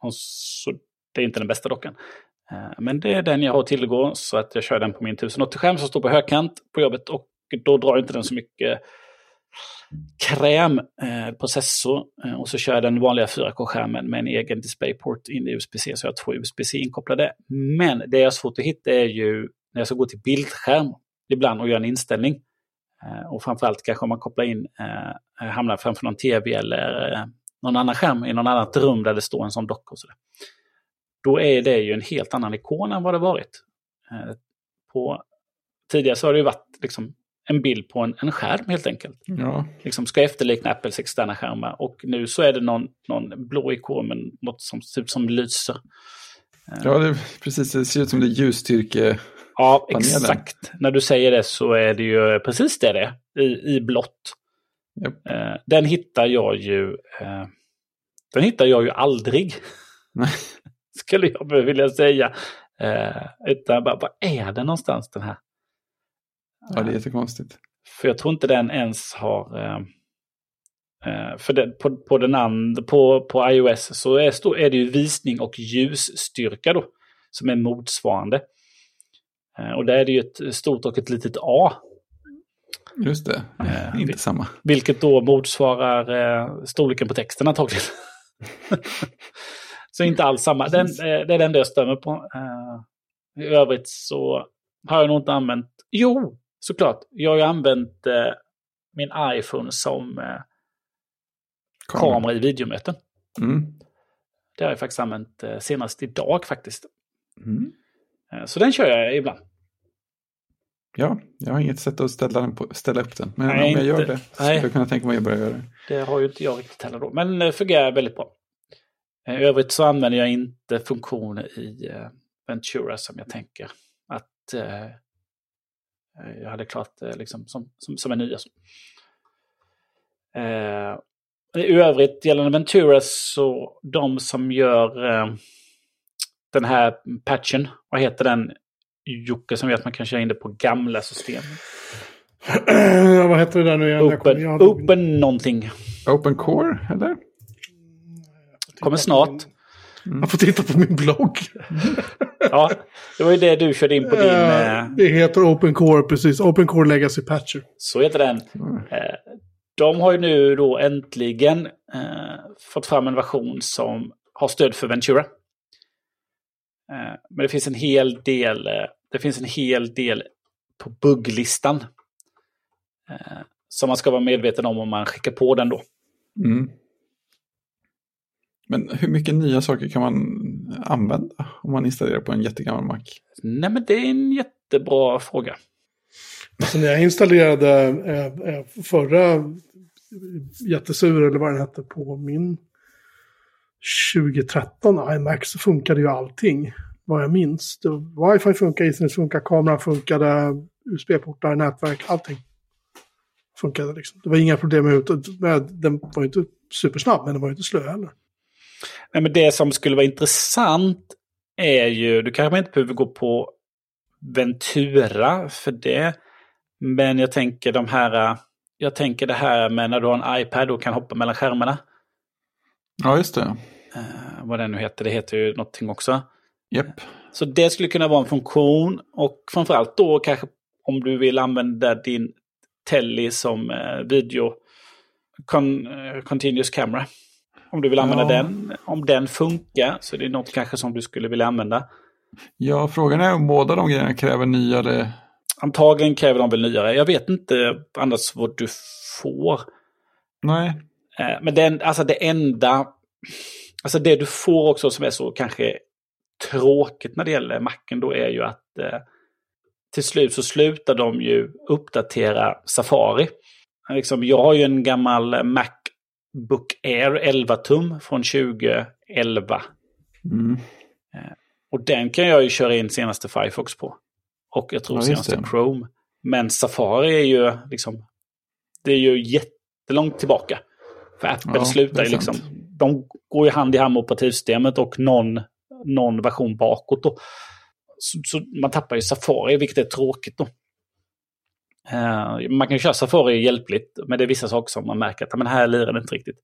Och så, det är inte den bästa dockan. Men det är den jag har att tillgå så att jag kör den på min 1080-skärm som står på högkant på jobbet och då drar inte den så mycket krämprocessor eh, eh, och så kör jag den vanliga 4K-skärmen med en egen DisplayPort in i USB-C så jag har två USB-C inkopplade. Men det jag har svårt att hitta är ju när jag ska gå till bildskärm ibland och göra en inställning. Eh, och framförallt kanske om man kopplar in, eh, hamnar framför någon tv eller eh, någon annan skärm i någon annat rum där det står en sån docka och sådär. Då är det ju en helt annan ikon än vad det varit. Eh, på, tidigare så har det ju varit liksom en bild på en, en skärm helt enkelt. Ja. Liksom ska efterlikna Apples externa skärmar. Och nu så är det någon, någon blå ikon med något som ser ut som lyser. Ja, det, precis. Det ser ut som det är ljusstyrke Ja, exakt. När du säger det så är det ju precis det det är, i, i blått. Yep. Eh, den hittar jag ju... Eh, den hittar jag ju aldrig. Skulle jag vilja säga. Eh, utan bara, vad är det någonstans den här? Ja, det är jättekonstigt. För jag tror inte den ens har... För det, på, på, den andra, på, på iOS så är, är det ju visning och ljusstyrka då. Som är motsvarande. Eh, och där är det ju ett stort och ett litet A. Just det, eh, inte samma. Vilket då motsvarar eh, storleken på texten antagligen. så inte alls samma. Den, eh, det är den jag stämmer på. Eh, I övrigt så har jag nog inte använt... Jo, såklart. Jag har ju använt eh, min iPhone som eh, kamera. kamera i videomöten. Mm. Det har jag faktiskt använt senast idag faktiskt. Mm. Eh, så den kör jag ibland. Ja, jag har inget sätt att ställa, den på, ställa upp den. Men Nej, om jag gör det så skulle jag kunna tänka mig att börja göra det. Det har ju inte jag riktigt heller då. Men det fungerar väldigt bra. Eh, I övrigt så använder jag inte funktioner i Ventura som jag tänker att eh, jag hade klart eh, liksom, som, som, som är nya. Eh, I övrigt gällande Ventura så de som gör eh, den här patchen, vad heter den Jocke som vet man kan köra in det på gamla system? Ja, vad heter det där nu igen? Open, open någonting. Open Core, eller? Kommer snart. Mm. Man får titta på min blogg. ja, det var ju det du körde in på din... Uh, det heter Open Core, precis. Open Core Legacy Patcher. Så heter den. Mm. De har ju nu då äntligen uh, fått fram en version som har stöd för Ventura. Men det finns en hel del, det finns en hel del på bugglistan. som man ska vara medveten om om man skickar på den då. Mm. Men hur mycket nya saker kan man använda om man installerar på en jättegammal Mac? Nej, men det är en jättebra fråga. Alltså när jag installerade eh, eh förra jättesur eller vad den hette på min 2013 iMac så funkade ju allting. Vad jag minns. Det, Wifi funkade, internet funkade, kameran funkade, USB-portar, nätverk, allting. Funkade liksom. Det var inga problem med, den var ju inte supersnabb men den var ju inte slö heller. Nej, men det som skulle vara intressant är ju, du kanske inte behöver gå på Ventura för det. Men jag tänker de här, jag tänker det här med när du har en iPad och kan hoppa mellan skärmarna. Ja, just det. Uh, vad det nu heter, det heter ju någonting också. Yep. Så det skulle kunna vara en funktion och framförallt då kanske om du vill använda din Telly som uh, video con, uh, continuous camera. Om du vill använda ja. den. Om den funkar så är det något kanske som du skulle vilja använda. Ja, frågan är om båda de grejerna kräver nyare... Antagligen kräver de väl nyare. Jag vet inte annars vad du får. Nej. Eh, men den, alltså det enda... Alltså det du får också som är så kanske tråkigt när det gäller Macen då är ju att eh, till slut så slutar de ju uppdatera Safari. Liksom, jag har ju en gammal Mac Book Air 11 tum från 2011. Mm. Eh, och den kan jag ju köra in senaste Firefox på. Och jag tror ja, senaste Chrome. Men Safari är ju liksom... Det är ju jättelångt tillbaka. För Apple ja, slutar ju liksom... De går ju hand i hand med operativsystemet och någon, någon version bakåt. Då. Så, så, man tappar ju Safari, vilket är tråkigt då. Uh, man kan ju köra Safari hjälpligt, men det är vissa saker som man märker att men här lirar det inte riktigt.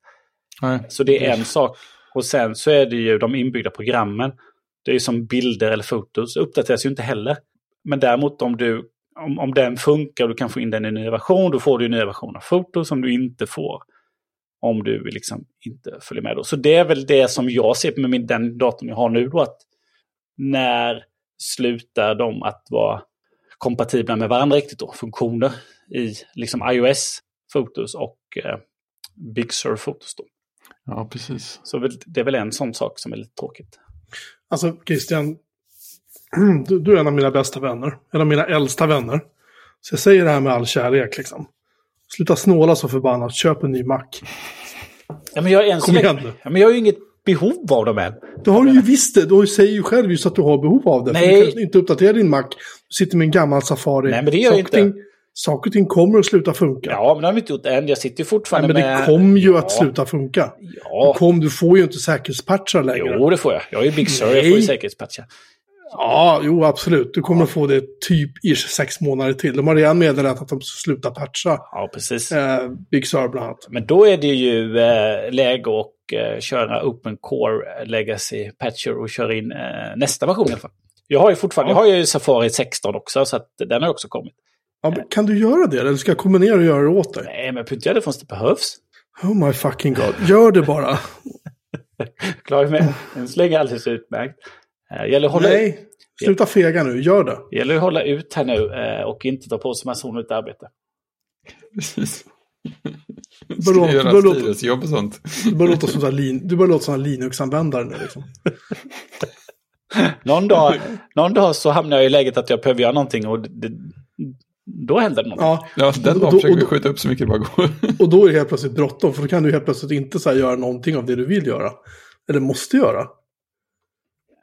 Nej. Så det är en sak. Och sen så är det ju de inbyggda programmen. Det är ju som bilder eller fotos, uppdateras ju inte heller. Men däremot om, du, om, om den funkar och du kan få in den i en ny version, då får du en ny version av fotos som du inte får om du liksom inte följer med. Då. Så det är väl det som jag ser med min, den datorn jag har nu då, att när slutar de att vara kompatibla med varandra riktigt då, funktioner i liksom iOS Fotos och eh, Big Sur Fotos. Då. Ja, precis. Så det är väl en sån sak som är lite tråkigt. Alltså Christian, du, du, är en av mina bästa vänner, en av mina äldsta vänner. Så jag säger det här med all kärlek liksom. Sluta snåla så förbannat, köp en ny Mac. Ja, men jag, än Kom igen nu. Ja, men jag har ju inget behov av dem än. Det har du ju visst det. Du säger ju själv just att du har behov av det. Nej. Du kan inte uppdatera din Mac. Du sitter med en gammal Safari. Nej, men det gör jag inte. Saker och ting kommer att sluta funka. Ja, men det har vi inte gjort än. Jag sitter ju Nej, fortfarande men med... det kommer ju ja, att sluta funka. Ja, Du, kom, du får ju inte säkerhetspatchar längre. jo det får jag. Jag är ju Big Sur, jag får ju säkerhetspatchar. Ja, jo absolut. Du kommer att få det typ i sex månader till. De har redan meddelat att de ska sluta patcha Ja, precis. eh, Big Sur bland annat. Men då är det ju eh, läge att eh, köra Open Core Legacy Patcher och köra in eh, nästa version i alla fall. Jag har ju fortfarande, jag har ju Safari 16 också, så att den har också kommit. Ja, kan du göra det? Eller ska jag komma ner och göra det åt dig? Nej, men jag inte göra det förrän det behövs. Oh my fucking god. Gör det bara. Klarar med. Än så länge alldeles utmärkt. Eh, gäller att hålla, Nej, sluta fega nu. Gör det. gäller att hålla ut här nu eh, och inte ta på sig massa onödigt arbete. Precis. Låt- göra låt- styrelsejobb och sånt. Du börjar låta som, lin, du låta en Linux-användare nu. Liksom. Någon dag, någon dag så hamnar jag i läget att jag behöver göra någonting och det, det, då händer det något. Ja, Ja, den Och dagen då- försöker och vi skjuta upp så mycket det bara går. och då är det helt plötsligt bråttom. För då kan du helt plötsligt inte så här, göra någonting av det du vill göra. Eller måste göra.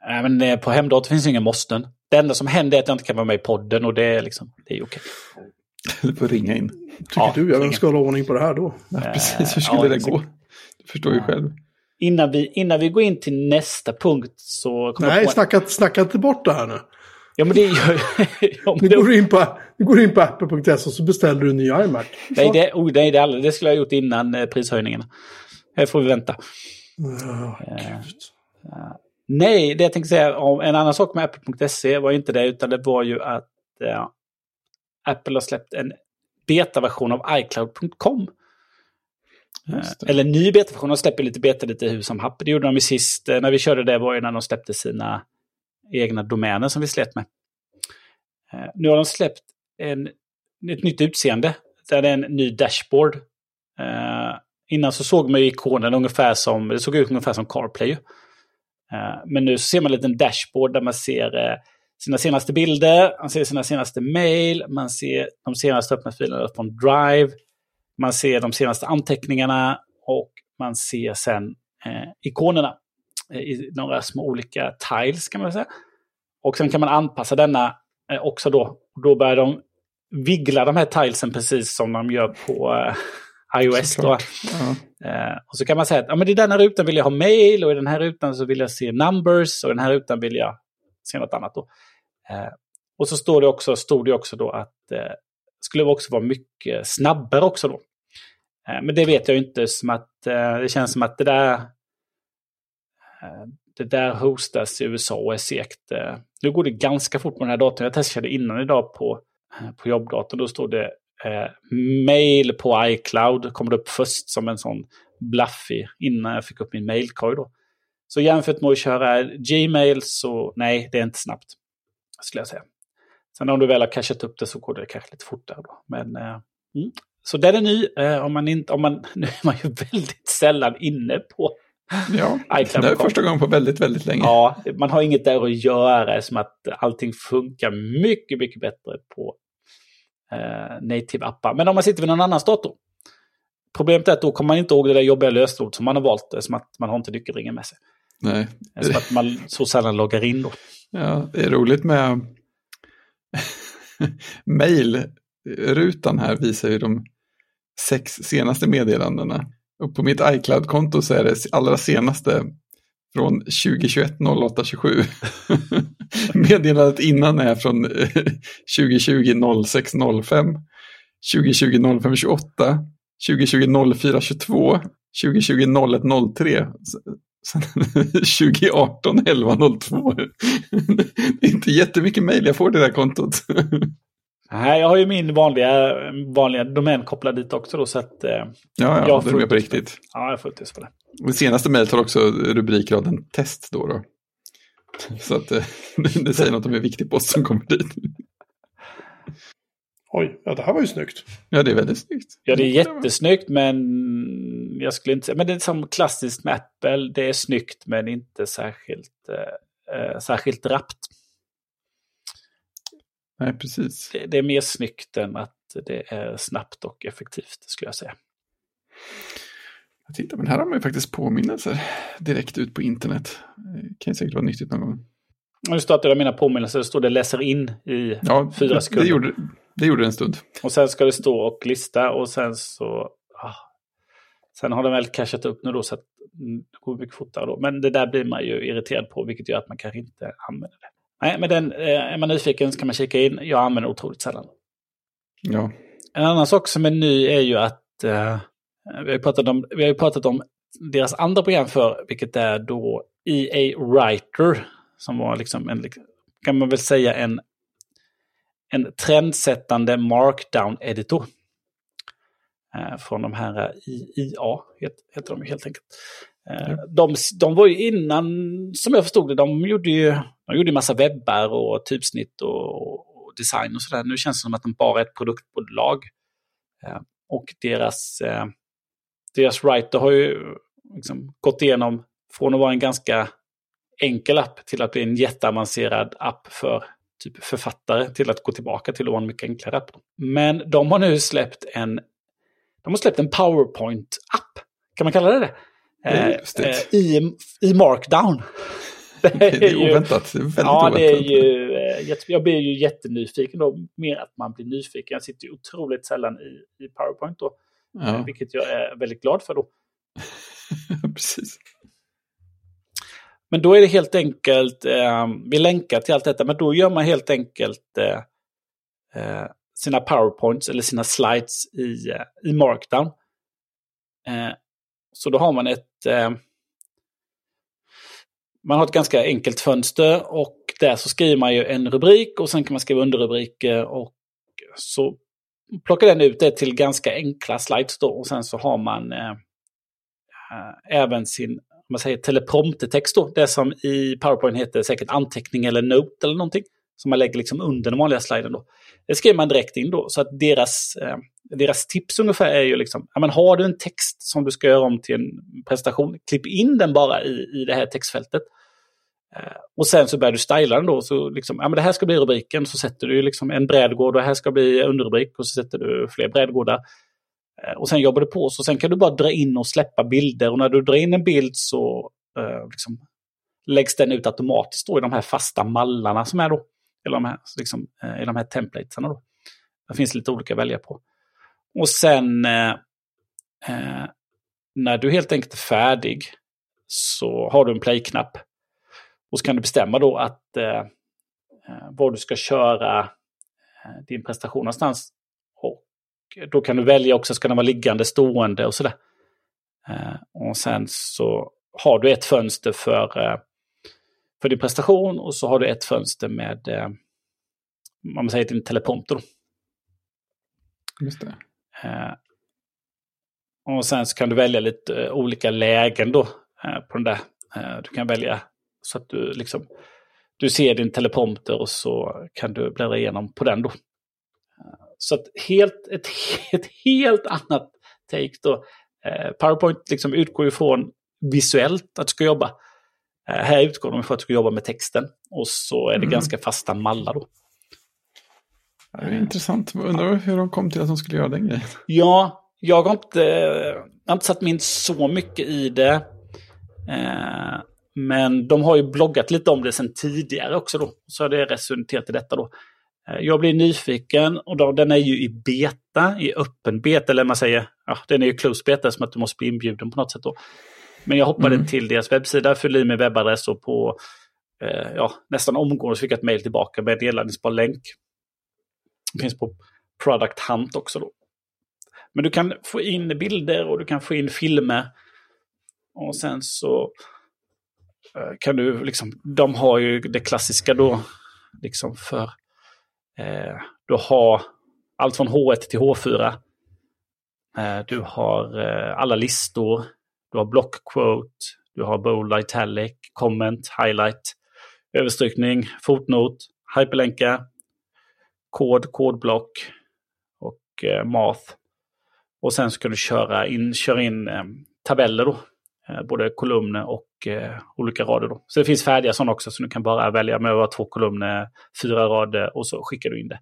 Nej, men eh, på hemdator finns inga måsten. Det enda som händer är att jag inte kan vara med i podden och det är liksom, det är okej. Du får ringa in. Tycker Ja, du? Jag ingen- ska hålla ordning på det här då? Ja, precis, hur skulle ja, det gå? Du förstår ju själv. Innan vi, innan vi går in till nästa punkt så... jag Nej, på snacka, snacka inte bort det här nu. Ja, men det gör ja, men Nu går du in på, du går in på apple.se och så beställer du en ny iMac. nej, det, oh, nej, det, aldrig, det skulle jag ha gjort innan eh, prishöjningarna. Här får vi vänta. Ja, gud. Nej, det jag tänkte säga om en annan sak med Apple.se var inte det, utan det var ju att eh, Apple har släppt en betaversion av iCloud.com. Eh, Eller ny betaversion, de släpper lite beta lite hur som happ. Det gjorde de ju sist, eh, när vi körde det var ju när de släppte sina egna domäner som vi slet med. Eh, Nu har de släppt en, ett nytt utseende, där det är en ny dashboard. Eh, innan så såg man ju ikonen ungefär som, det såg ut ungefär som CarPlay. Eh, men nu ser man en liten dashboard där man ser eh, sina senaste bilder, man ser sina senaste mail, man ser de senaste öppna filerna från Drive, man ser de senaste anteckningarna och man ser sen eh, ikonerna eh, i några små olika tiles kan man säga. Och sen kan man anpassa denna eh, också då. Då börjar de viggla de här tilesen precis som de gör på iOS. Då. Ja. Eh, och så kan man säga att ja, men i denna rutan vill jag ha mail och i den här rutan så vill jag se numbers och i den här rutan vill jag se något annat. Då. Eh, och så står det också, stod det också då att eh, skulle också vara mycket snabbare också då. Men det vet jag inte som att det känns som att det där det där hostas i USA och är segt. Nu går det ganska fort på den här datorn. Jag testade innan idag på, på jobbdatorn. Då stod det eh, mail på iCloud. Kom det upp först som en sån bluffig innan jag fick upp min mailkorg då. Så jämfört med att köra Gmail så nej, det är inte snabbt. Skulle jag säga. Sen om du väl har cashat upp det så går det kanske lite fortare då. Men, eh, mm. Så den är ny. Eh, om man inte, om man, nu är man ju väldigt sällan inne på Ja, iCloud. det är första gången på väldigt, väldigt länge. Ja, man har inget där att göra som att allting funkar mycket, mycket bättre på eh, native-appar. Men om man sitter vid någon annans dator. Problemet är att då kommer man inte ihåg det där jobbiga lösenordet som man har valt, eh, som att man har inte nyckelringen med sig. Nej. Eh, Som att man så sällan loggar in då. Ja, det är roligt med mail-rutan här visar ju de sex senaste meddelandena. Och på mitt iCloud-konto så är det allra senaste från 2021 08 27. Meddelandet innan är från 2020 06 05, 2020 05 28, 2020 04 22, 2020 01 03. Sen 2018 11 02. Det är inte jättemycket mejl jag får till det här kontot. Nej, jag har ju min vanliga, vanliga domän kopplad dit också då, så att... Eh, Ja, ja, Jag är med på riktigt. ja, jag har fullt på det. Det senaste mejlet har också rubrikraden test då. då. Så att eh, det säger något om hur viktig post som kommer dit. Oj, ja det här var ju snyggt. Ja, det är väldigt snyggt. Ja, det är jättesnyggt, men jag skulle inte säga... Men det är som klassiskt med Apple. Det är snyggt, men inte särskilt, eh, eh, särskilt rappt. Nej, precis. Det, det är mer snyggt än att det är snabbt och effektivt, skulle jag säga. Jag tittar, men här har man ju faktiskt påminnelser direkt ut på internet. Det kan ju säkert vara nyttigt någon gång. Nu startade jag mina påminnelser, det står det läser in i ja, fyra sekunder. Det gjorde, det gjorde en stund. Och sen ska det stå och lista och sen så... Ah, sen har den väl cashat upp nu då så att det går mycket fortare då. Men det där blir man ju irriterad på vilket gör att man kanske inte använder det. Nej, men den, eh, är man nyfiken så kan man kika in. Jag använder otroligt sällan. Ja. En annan sak som är ny är ju att eh, vi, har pratat om, vi har pratat om deras andra program för, vilket är då EA Writer, som var liksom en, kan man väl säga en, en trendsättande markdown-editor. Eh, från de här IA, heter de helt enkelt. Eh, de, de var ju innan, som jag förstod det, de gjorde ju de gjorde massa webbar och typsnitt och, och design och sådär. Nu känns det som att de bara är ett produktbolag. Eh, och deras, deras writer har ju liksom gått igenom från att vara en ganska enkel app till att bli en jätteavancerad app för typ författare till att gå tillbaka till att vara en mycket enklare app. Men de har nu släppt en, de har släppt en PowerPoint-app. Kan man kalla det det? Eh, i, I markdown. Det är, det är oväntat. Väldigt ja, oväntat. det är ju, eh, jag blir ju jättenyfiken då. Mer att man blir nyfiken. Jag sitter ju otroligt sällan i, i PowerPoint då. Ja. Eh, vilket jag är väldigt glad för då. Precis. Men då är det helt enkelt, eh, vi länkar till allt detta, men då gör man helt enkelt eh, eh, sina powerpoints eller sina slides i, i markdown. Eh, så då har man ett eh, man har ett ganska enkelt fönster och där så skriver man ju en rubrik och sen kan man skriva underrubriker och så plockar den ut det till ganska enkla slides då och sen så har man eh, eh även sin man säger telepromptertext då, det som i PowerPoint heter säkert anteckning eller note eller någonting. Som man lägger liksom under den vanliga sliden då. Det skriver man direkt in då, så att deras, eh, deras tips ungefär är ju liksom, ja men har du en text som du ska göra om till en presentation, klipp in den bara i, i det här textfältet. Eh, och sen så börjar du styla den då, så liksom, ja men det här ska bli rubriken, så sätter du liksom en brädgård och här ska bli underrubrik och så sätter du fler brädgårdar. Eh, och sen jobbar du på så sen kan du bara dra in och släppa bilder och när du drar in en bild så eh, liksom, läggs den ut automatiskt då i de här fasta mallarna som är då. Eller de här, liksom, eh, i de här templatesarna då. Det finns lite olika att välja på. Och sen eh, eh, när du helt enkelt är färdig så har du en play-knapp. Och så kan du bestämma då att eh, eh var du ska köra eh, din prestation någonstans. Och då kan du välja också, ska den vara liggande, stående och sådär. Eh, och sen så har du ett fönster för, eh, för din prestation och så har du ett fönster med, eh, man säger din teleprompter. Just det. Och sen så kan du välja lite olika lägen då på den där. Du kan välja så att du liksom du ser din teleprompter och så kan du bläddra igenom på den då. Så att helt, ett, ett helt annat take då. Eh, PowerPoint liksom utgår ju från visuellt att du ska jobba. Eh, här utgår de från att du ska jobba med texten. Och så är det mm. ganska fasta mallar då. det är intressant. Undrar hur de kom till att de skulle göra den grejen. Ja, jag har inte, jag har inte satt mig in så mycket i det. Eh, men de har ju bloggat lite om det sedan tidigare också då. Så har det resulterat i detta då. Eh, jag blir nyfiken och då, den är ju i beta, i öppen beta, eller man säger, ja, den är ju close beta som att du måste bli inbjuden på något sätt då. Men jag hoppade mm. till deras webbsida, fyllde i min webbadress och på eh, ja, nästan omgående så fick jag ett mejl tillbaka med en nedladdningsbar länk. Det finns på Product Hunt också då. Men du kan få in bilder och du kan få in filmer. Och sen så eh, kan du liksom, de har ju det klassiska då, liksom för Eh, du har allt från H1 till H4. Eh, du har eh, alla listor. Du har block quote. Du har bold, italic, comment, highlight, överstrykning, fotnot, hyperlänka, kod, kodblock och eh, math. Och sen ska du köra in, köra in eh, tabeller då. Eh, både kolumner och eh, olika rader. Då. Så det finns färdiga sådana också, så du kan bara välja med att två kolumner, fyra rader och så skickar du in det.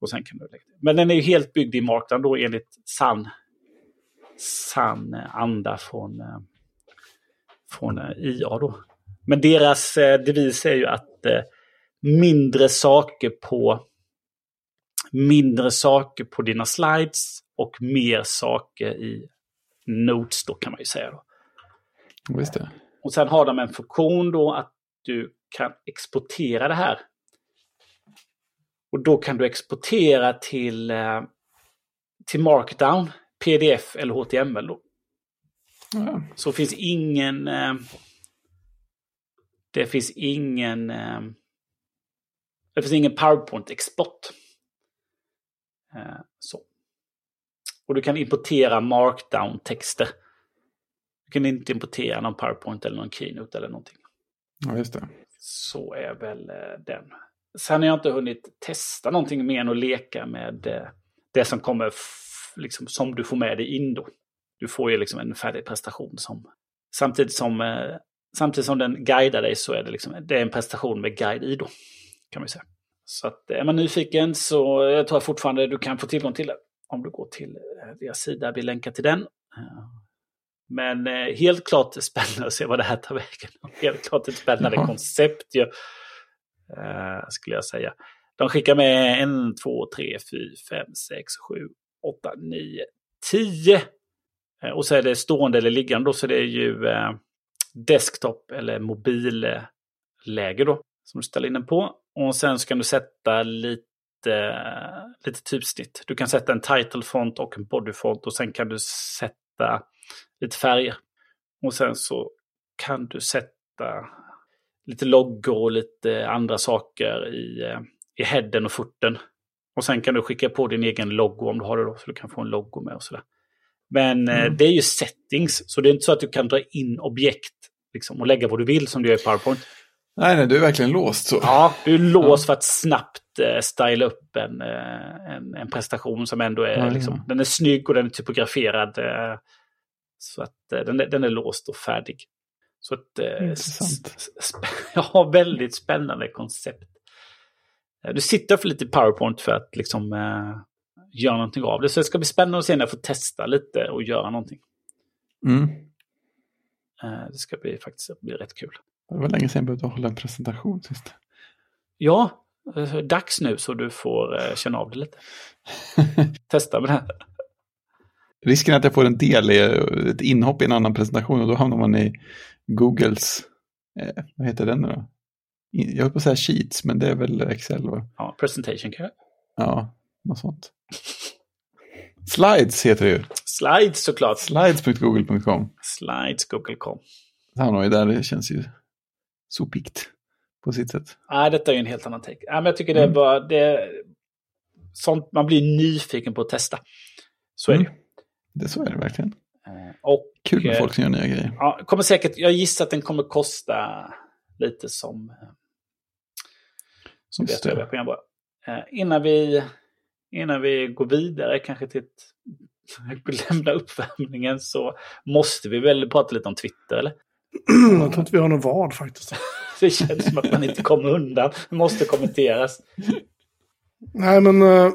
Och sen kan du lägga det. Men den är ju helt byggd i Markdown då enligt sann sann anda från, eh, från eh, IA då. Men deras eh, devis är ju att mindre saker på mindre saker på dina slides och mer saker i notes då kan man ju säga. Då. Just det. Och sen har de en funktion då att du kan exportera det här. Och då kan du exportera till, till Markdown, PDF eller HTML. Då. Ja. Så finns ingen... Eh, det finns ingen... Eh, det finns ingen PowerPoint-export. Eh, så. Och du kan importera markdown-texter. Du kan inte importera någon PowerPoint eller någon Keynote eller någonting. ja, just det. Så är väl eh, den. Sen har jag inte hunnit testa någonting mer än att leka med eh, det som kommer, liksom, som du får med dig in då. Du får ju liksom en färdig prestation som samtidigt som, eh, samtidigt som den guidar dig så är det, liksom, det är en prestation med guide i då. Kan man säga. Så att är man nyfiken så jag tror jag fortfarande du kan få tillgång till det. Om du går till eh, deras sida, vi länkar till den. Eh, Men eh, helt klart spännande att se vad det här tar vägen. Helt klart ett spännande Jaha. koncept ju. Eh, skulle jag säga. De skickar med en, två, tre, fyra, fem, sex, sju, åtta, nio, tio. Eh, och så är det stående eller liggande då, så det är ju eh, desktop eller mobilläge då. Som du ställer in den på. Och sen så kan du sätta lite, lite typsnitt. Du kan sätta en title font och en body font och sen kan du sätta lite färger. Och sen så kan du sätta lite loggor och lite andra saker i, eh, i headen och footen. Och sen kan du skicka på din egen logo om du har det då, så du kan få en logo med och sådär. Men eh, Mm. det är ju settings, så det är inte så att du kan dra in objekt liksom, och lägga vad du vill som du gör i PowerPoint. Nej, nej, du är verkligen låst så. Ja, du är låst för att snabbt eh, styla upp en, eh, en, en prestation som ändå är, Ja, ja. liksom, den är snygg och den är typograferad. Eh, så att eh, den, är, den är låst och färdig. Så att, eh, Intressant. ja, väldigt spännande koncept. Eh, Du sitter för lite i PowerPoint för att liksom eh, göra någonting av det. Så det ska bli spännande att se när jag får testa lite och göra någonting. Mm. Eh, det ska bli faktiskt blir rätt kul. Det var länge sedan jag behövde hålla en presentation sist. Ja, eh, dags nu så du får eh, känna av det lite. Testa med det här. Risken att jag får en del är ett inhopp i en annan presentation och då hamnar man i Googles, eh, vad heter den nu då? Jag höll på att säga Sheets, men det är väl Excel va? Ja, presentation kan jag. Ja, något sånt. Slides heter det ju. Slides såklart. Slides.google.com. Slides, Google.com. Han har ju där, det känns ju sopikt på sitt sätt. Nej, detta är ju en helt annan take. Ja, men jag tycker det är Mm. bara... Det, sånt man blir nyfiken på att testa. Så är det ju. Mm. Det så är det verkligen. Eh, Och Kul med eh, folk som gör nya grejer. ja, kommer säkert, jag gissar att den kommer kosta lite som, eh, som Just det det. övriga program bara. Eh, innan, vi, innan vi går vidare kanske till att lämna uppvärmningen så måste vi väl prata lite om Twitter, eller? Jag tror inte vi har någon vad faktiskt. Det känns som att man inte kommer undan. Det måste kommenteras. Nej, men äh,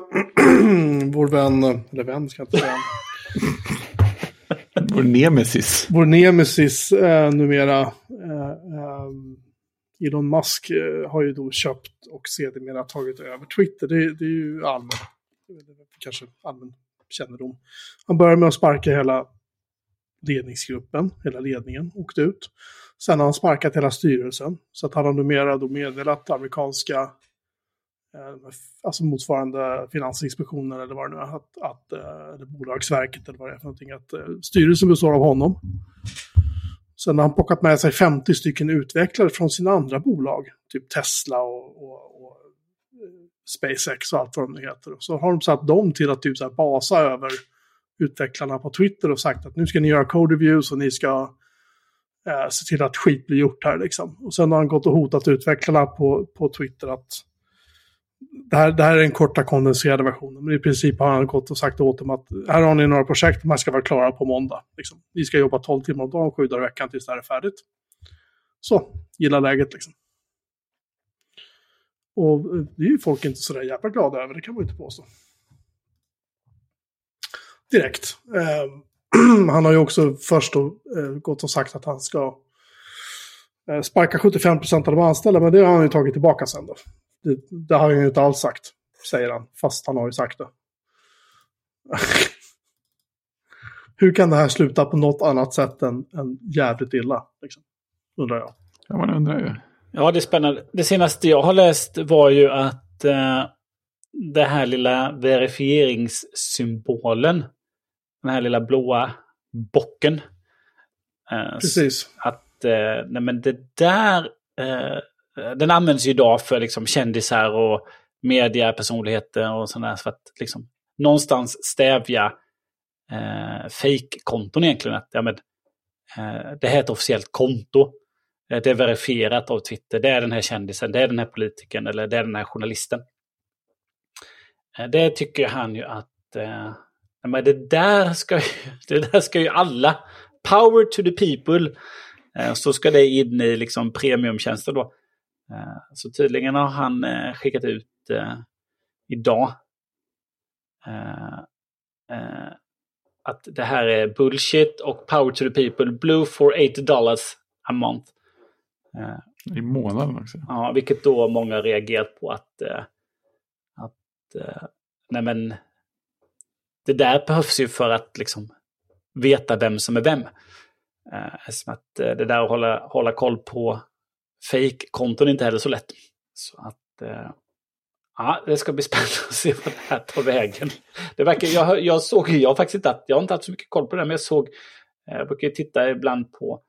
vår vän, eller vän ska jag inte säga. Vår nemesis. Vår nemesis äh, numera, äh, äh, Elon Musk eh, har ju då köpt och sedermera tagit över Twitter. Det, det är ju allmän, kanske allmän kännedom. Han började med att sparka hela ledningsgruppen, hela ledningen, åkte ut. Sen har han sparkat hela styrelsen. Så att han har numera då meddelat amerikanska, eh, alltså motsvarande Finansinspektionen eller vad det nu är, att, att, eh, eller Bolagsverket eller vad det är för någonting, att eh, styrelsen består av honom. Sen har han plockat med sig 50 stycken utvecklare från sina andra bolag, typ Tesla och, och, och eh, SpaceX och allt vad de heter. Så har de satt dem till att typ så här basa över utvecklarna på Twitter och sagt att nu ska ni göra code reviews och ni ska eh, se till att skit blir gjort här liksom. Och sen har han gått och hotat utvecklarna på, på Twitter att det här, det här är den korta kondenserade versionen, men i princip har han gått och sagt åt dem att här har ni några projekt, de här ska vara klara på måndag. Liksom. Ni ska jobba 12 timmar om dagen, 7 dagar i veckan tills det här är färdigt. Så, gilla läget liksom. Och eh, det är ju folk inte sådär jävla glada över, det kan man ju inte påstå. Direkt. Eh, han har ju också först då, eh, gått och sagt att han ska eh, sparka 75% av de anställda, men det har han ju tagit tillbaka sen då. Det, det har han ju inte alls sagt, säger han, fast han har ju sagt det. Hur kan det här sluta på något annat sätt än, än jävligt illa? Liksom? Undrar jag. Ja, man undrar ju. Ja, det är spännande. Det senaste jag har läst var ju att eh, det här lilla verifieringssymbolen, den här lilla blåa bocken. Eh, Precis. Att, eh, nej men det där, eh, Eh, den används ju idag för liksom kändisar och mediapersonligheter och sådär. För att liksom någonstans stävja eh, fake-konton egentligen. Att, ja, men, eh, det här är ett officiellt konto. Eh, det är verifierat av Twitter. Det är den här kändisen, det är den här politikern eller det är den här journalisten. Eh, det tycker han ju att eh, men det, där ska, det där ska ju alla, power to the people, eh, så ska det in i liksom premiumtjänster då. Eh, så tydligen har han eh, skickat ut idag att det här är bullshit och power to the people, blue for 80 dollars a month. I månaden också. Ja, vilket då många reagerat på att, att nej men det där behövs ju för att liksom veta vem som är vem. Eh, som att eh, det där att hålla, hålla koll på fake-konton är inte heller så lätt. Så att eh, ja, det ska bli spännande att se vad det här tar vägen. Det verkar, jag, jag såg, jag har faktiskt inte, jag har inte haft så mycket koll på det, men jag såg, eh, jag brukar titta ibland på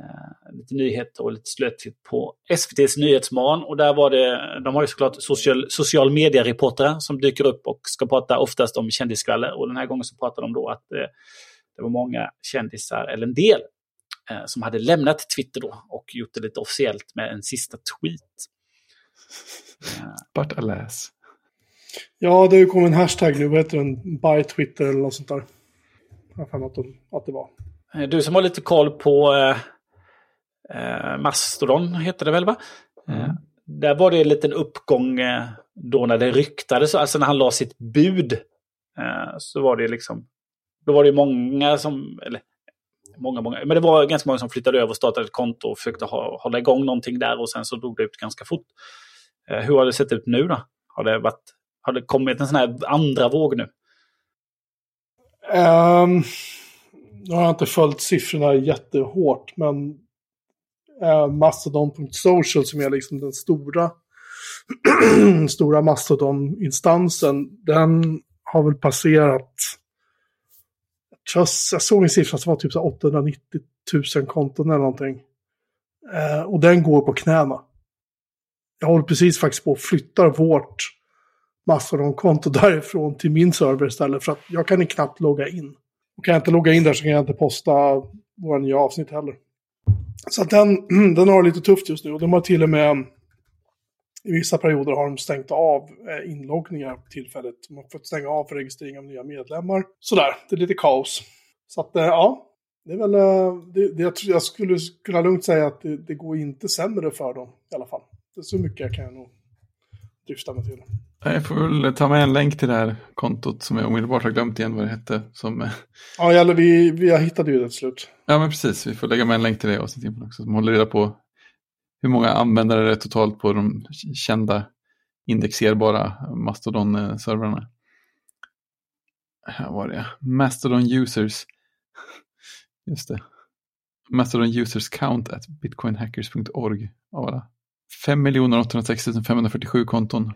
eh, lite nyheter och lite slötigt på SVTs Nyhetsmorgon. Och där var det, de har ju såklart social, social media-reportrar som dyker upp och ska prata oftast om kändisskvaller. Och den här gången så pratade de då att eh, det var många kändisar, eller en del, som hade lämnat Twitter då och gjort det lite officiellt med en sista tweet. But alas. Ja, det har ju kommit en hashtag nu, vad heter den? By Twitter eller något sånt där. Jag har att, att det var. Eh, du som har lite koll på eh, eh, Mastodon heter det väl va? Mm. Eh, där var det en liten uppgång eh, då när det ryktades, alltså när han la sitt bud. Eh, så var det liksom, då var det många som, eller många, många, men det var ganska många som flyttade över och startade ett konto och försökte ha, hålla igång någonting där och sen så drog det ut ganska fort. Eh, hur har det sett ut nu då? Har det, varit, har det kommit en sån här andra våg nu? Um, nu har jag inte följt siffrorna jättehårt, men eh, Mastodon.social som är liksom den stora, stora Mastodon-instansen, den har väl passerat, jag, jag såg en siffra som var typ 890 000 konton eller någonting. Eh, och den går på knäna. Jag håller precis faktiskt på att flytta vårt Mastodon-konto därifrån till min server istället för att jag kan knappt logga in. Och kan jag inte logga in där så kan jag inte posta våra nya avsnitt heller. Så att den, den har lite tufft just nu och de har till och med i vissa perioder har de stängt av eh, inloggningar tillfället. De har fått stänga av för registrering av nya medlemmar. Sådär, det är lite kaos. Så att eh, ja, det är väl, eh, det, det, jag, jag skulle kunna lugnt säga att det, det, går inte sämre för dem i alla fall. Det är så mycket kan jag nog drifta mig till. Jag får väl ta med en länk till det här kontot som jag omedelbart har glömt igen vad det hette. Som... Ja, eller vi, vi hittade ju det till slut. Ja, men precis. Vi får lägga med en länk till det avsnittet också. Som håller reda på hur många användare det är totalt på de kända indexerbara Mastodon-servrarna. Här var det. Mastodon users. Just det. Mastodon users count at bitcoinhackers.org av alla. 5 806 547 konton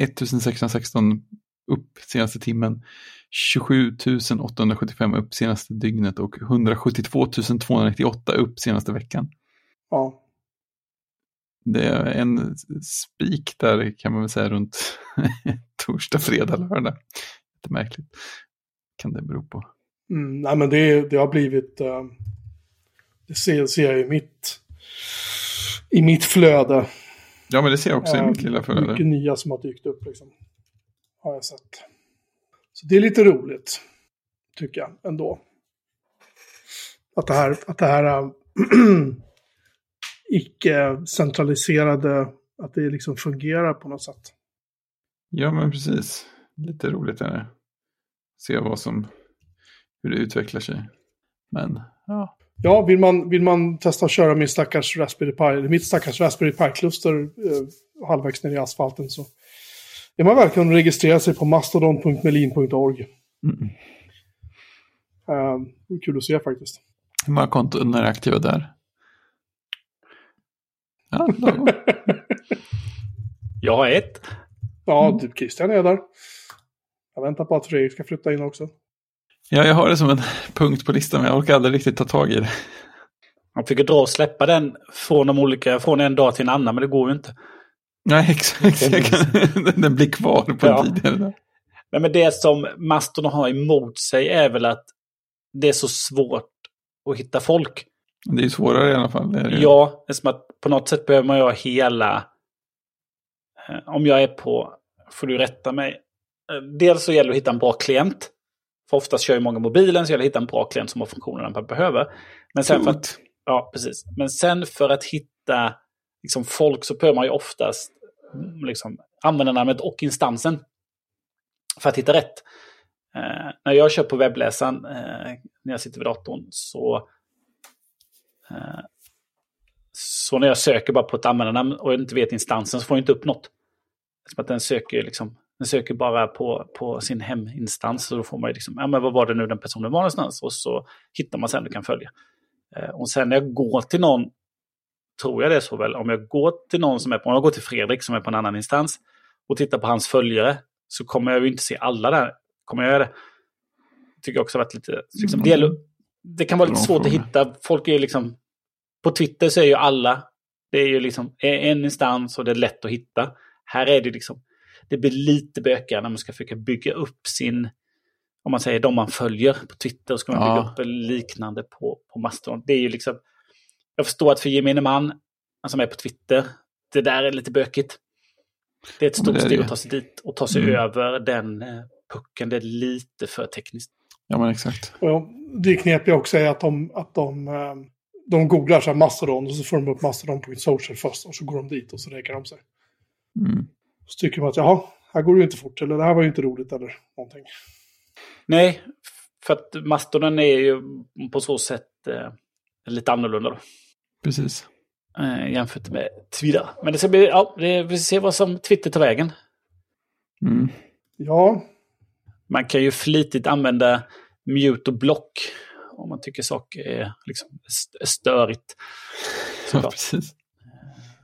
1616 upp senaste timmen, 27 875 upp senaste dygnet och 172 298 upp senaste veckan. Ja. Det är en spik där kan man väl säga runt torsdag, fredag, lördag. Lite märkligt. Kan det bero på. Mm, nej men det, det har blivit, uh, det ser, ser jag i mitt, i mitt flöde. Ja, men det ser jag också i mitt lilla flöde. Mycket nya som har dykt upp liksom. Har jag sett. Så det är lite roligt. Tycker jag ändå. Att det här, att det här äh, icke-centraliserade, att det liksom fungerar på något sätt. Ja, men precis. Lite roligt är det. Se vad som hur det utvecklar sig. Men, ja. Ja, vill man, vill man testa att köra min stackars Raspberry Pi, eller mitt stackars Raspberry Pi-kluster eh, halvvägs ner i asfalten så är man välkommen att registrera sig på mastodon.melin.org. Mm. Är kul att se faktiskt. Hur många konton är aktiva där? Ja, Jag har ett. Ja, typ Christian är där. Jag väntar på att Fredrik ska flytta in också. Ja, jag har det som en punkt på listan, men jag orkar aldrig riktigt ta tag i det. Man fick dra och släppa den från de olika, från en dag till en annan, men det går ju inte. Nej, exakt. den blir kvar på ja. tiden. Nej, men det som Mastodon har emot sig är väl att det är så svårt att hitta folk. Det är svårare i alla fall. Det det. Ja, det är som att på något sätt behöver man ju ha hela... Eh, om jag är på, får du rätta mig. Eh, dels så gäller det att hitta en bra klient. För oftast kör ju många mobilen, så gäller det att hitta en bra klient som har funktionerna man behöver. Men sen för att, ja, precis. Men sen för att hitta liksom, folk så behöver man ju oftast mm, liksom, användarnamnet och instansen. För att hitta rätt. Eh, när jag kör på webbläsaren, eh, när jag sitter vid datorn, så så när jag söker bara på ett användarnamn och inte vet instansen så får jag inte upp något. Som att den söker, liksom, den söker bara på, på sin heminstans. Så då får man ju liksom, ja men vad var det nu den personen var någonstans? Och så hittar man sen du kan följa. Eh, och sen när jag går till någon, tror jag det är så väl, om jag går till någon som är på, om jag går till Fredrik som är på en annan instans och tittar på hans följare så kommer jag ju inte se alla där. Kommer jag göra det? Tycker jag också varit lite, liksom, mm. Det, kan vara lite svårt att hitta. Folk är liksom på Twitter så är ju alla, det är ju liksom en instans och det är lätt att hitta. Här är det liksom, det blir lite bökigare när man ska försöka bygga upp sin, om man säger de man följer på Twitter, och ska man bygga upp liknande på, på Mastodon. Det är ju liksom, jag förstår att för gemene man som är på Twitter, det där är lite bökigt. Det är ett stort steg att ta sig dit och ta sig mm. över den eh, pucken. Det är lite för tekniskt. Ja, men exakt. Och det knepiga också är att de, att de eh, de googlar så här Mastodon och så får de upp Mastodon.social först och så går de dit och så räkar de sig. Mm. Så tycker de att jaha, här går det ju inte fort eller det här var ju inte roligt eller någonting. Nej, för att Mastodon är ju på så sätt eh, lite annorlunda då. Precis. Eh, jämfört med Twitter. Men det ska bli, ja, det, vi får se vad som Twitter tar vägen. Mm. Ja. Man kan ju flitigt använda mute och block om man tycker saker är liksom störigt. Ja, precis.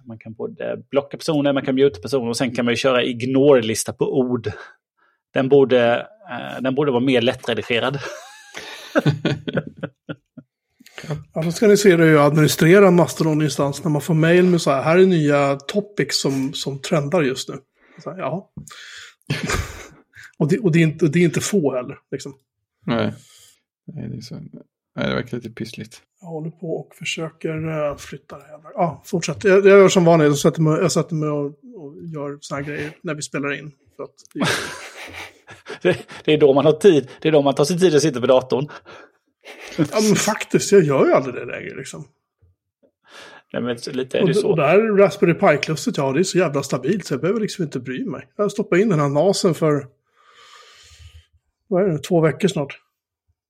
Man kan både blocka personer, man kan muta personer och sen kan man ju köra ignore-lista på ord. Den borde, eh, den borde vara mer lättredigerad. Ja, då ska ni se hur jag administrerar Mastodon-instans när man får mail med så här, här är nya topics som, som trendar just nu. Så här, ja. och, det, och, det är inte, det är inte få heller. Liksom. Nej. Nej, det är så. Nej, det verkar lite pyssligt. Jag håller på och försöker uh, flytta det här. Ja, fortsätt. Jag, jag gör som vanligt. Jag sätter mig, jag sätter mig och, och gör såna här grejer när vi spelar in. För att, det, det, är då man har tid. Det är då man tar sig tid att sitta vid datorn. ja, men faktiskt. Jag gör ju aldrig det längre liksom. Nej, men lite är det och, så. Och det här Raspberry Pi-klustret, ja det är så jävla stabilt så jag behöver liksom inte bry mig. Jag stoppade in den här nasen för, vad är det, två veckor snart.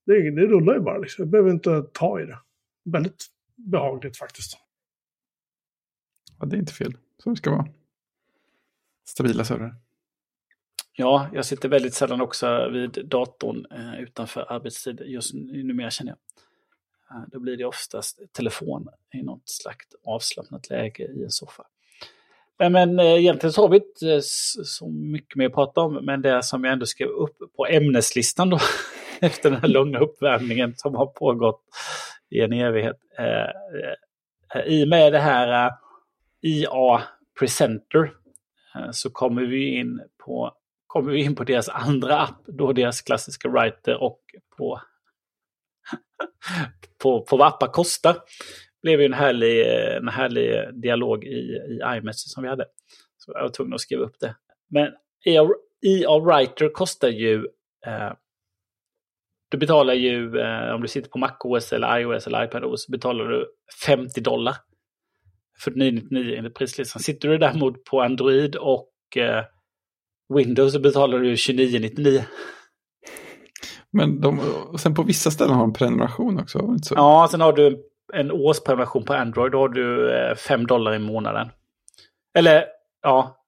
Det, det rullar ju bara liksom. Jag behöver inte ta i det. Väldigt behagligt faktiskt. Ja, det är inte fel. Så det ska vara. Stabila servrar. Ja, jag sitter väldigt sällan också vid datorn eh, utanför arbetstid just numera känner jag. Eh, då blir det oftast telefon i något slags avslappnat läge i en soffa. Men, men egentligen så har vi inte eh, så mycket mer att prata om, men det som jag ändå skrev upp på ämneslistan då efter den här långa uppvärmningen som har pågått i en evighet. Eh, I och med det här IA Presenter så kommer vi in på kommer vi in på deras andra app, då deras klassiska writer och på, på, på vad appar kostar. Blev ju en härlig, en härlig dialog i, i iMessage som vi hade. Så jag var tvungen att skriva upp det. Men IA Writer kostar ju eh, du betalar ju, eh, om du sitter på MacOS eller iOS eller iPadOS, betalar du 50 dollar. För 999 enligt prislistan. Sitter du däremot på Android och eh, Windows så betalar du 2999. Men de, och sen på vissa ställen har de prenumeration också, inte så? Ja, sen har du en årsprenumeration på Android. Då har du 5 dollar i månaden. Eller, ja.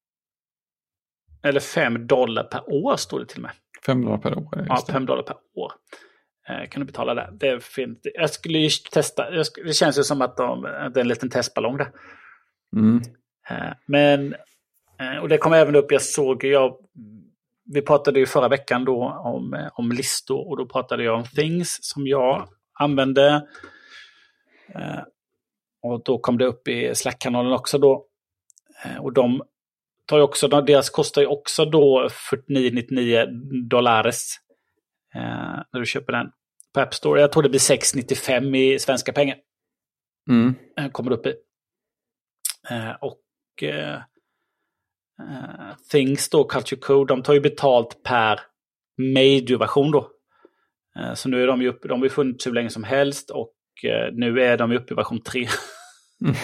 Eller 5 dollar per år står det till och med. 5 dollar per år? Ja, 5 dollar per år. Eh, kan du betala det? Det är fint. Jag skulle ju testa. det känns ju som att, de, det är en liten testballong där. Mm. Eh, men, eh, och det kom även upp, jag såg, jag, vi pratade ju förra veckan då om, om listor och då pratade jag om Things som jag använde. Och då kom det upp i Slack-kanalen också då. Och de tar ju också, deras kostar ju också då 49,99 dollares. när du köper den på App Store. Jag tror det blir 6,95 i svenska pengar. Mm. Kommer upp i. Eh, och eh, eh, Things då, Culture Code, de tar ju betalt per major-version då. Eh, så nu är de ju uppe, de har ju funnits hur länge som helst och eh, nu är de uppe i version 3. Mm.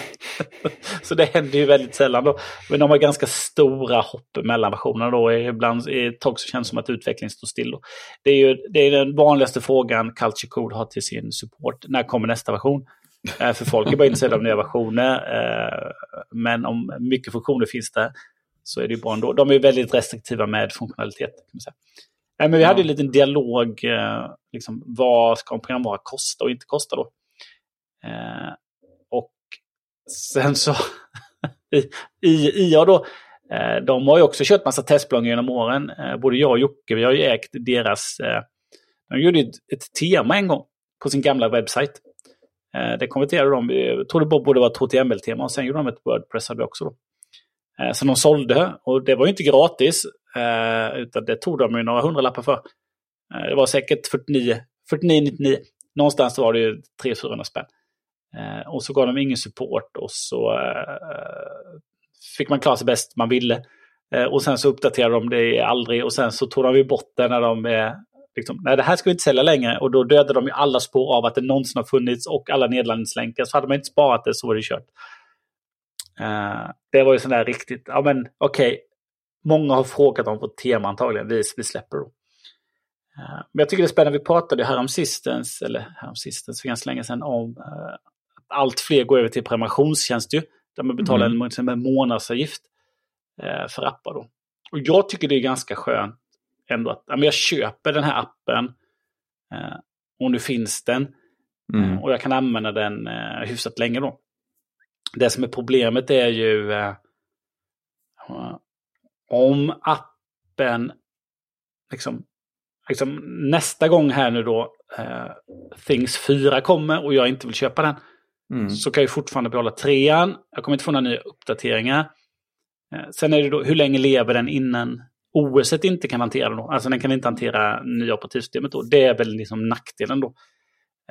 så det händer ju väldigt sällan då. Men de har ganska stora hopp mellan versionerna då. Ibland ett tag så känns det som att utvecklingen står still. Då. Det är ju det är den vanligaste frågan Culture Code har till sin support. När kommer nästa version? Eh, för folk är bara intresserade av nya versioner. Eh, men om mycket funktioner finns där så är det ju bra ändå. De är väldigt restriktiva med funktionalitet. Kan man säga. Men vi hade en liten dialog, liksom, vad ska en programvara kosta och inte kosta då? Eh, och sen så, i IA då, eh, de har ju också kört massa testballongar genom åren. Eh, både jag och Jocke, vi har ju ägt deras... De gjorde ett tema en gång på sin gamla webbsajt. Eh, det konverterade de, jag tror det borde vara ett HTML-tema och sen gjorde de ett Wordpress hade också. Då. Så de sålde och det var ju inte gratis utan det tog de ju några hundralappar för. Det var säkert 49, 49,99. Någonstans var det ju 300-400 spänn. Eh, och så gav de ingen support och så eh, fick man klara sig bäst man ville. Eh, och sen så uppdaterade de det aldrig och sen så tog de ju bort det när de Liksom, nej, det här ska vi inte sälja längre. Och då dödade de ju alla spår av att det någonsin har funnits och alla nedladdningslänkar. Så hade man inte sparat det så var det kört. Uh, det var ju sån där riktigt, ja men okej. Okay. Många har frågat om vårt tema antagligen. Vi, vi släpper då. Uh, men jag tycker det är spännande. Vi pratade härom sistens, eller häromsistens för ganska länge sedan, om allt fler går över till prenumerationstjänst ju. Där man betalar mm. en, en månadsavgift för appar då. Och jag tycker det är ganska skönt ändå att ja, men jag köper den här appen eh, och nu finns den. Mm. Eh, och jag kan använda den eh, hyfsat länge då. Det som är problemet är ju eh, om appen liksom, liksom nästa gång här nu då eh, Things 4 kommer och jag inte vill köpa den. Mm. Så kan jag fortfarande behålla trean. Jag kommer inte få några nya uppdateringar. Eh, sen är det då hur länge lever den innan OS inte kan hantera det. Då. Alltså den kan inte hantera nya operativsystemet då. Det är väl liksom nackdelen då.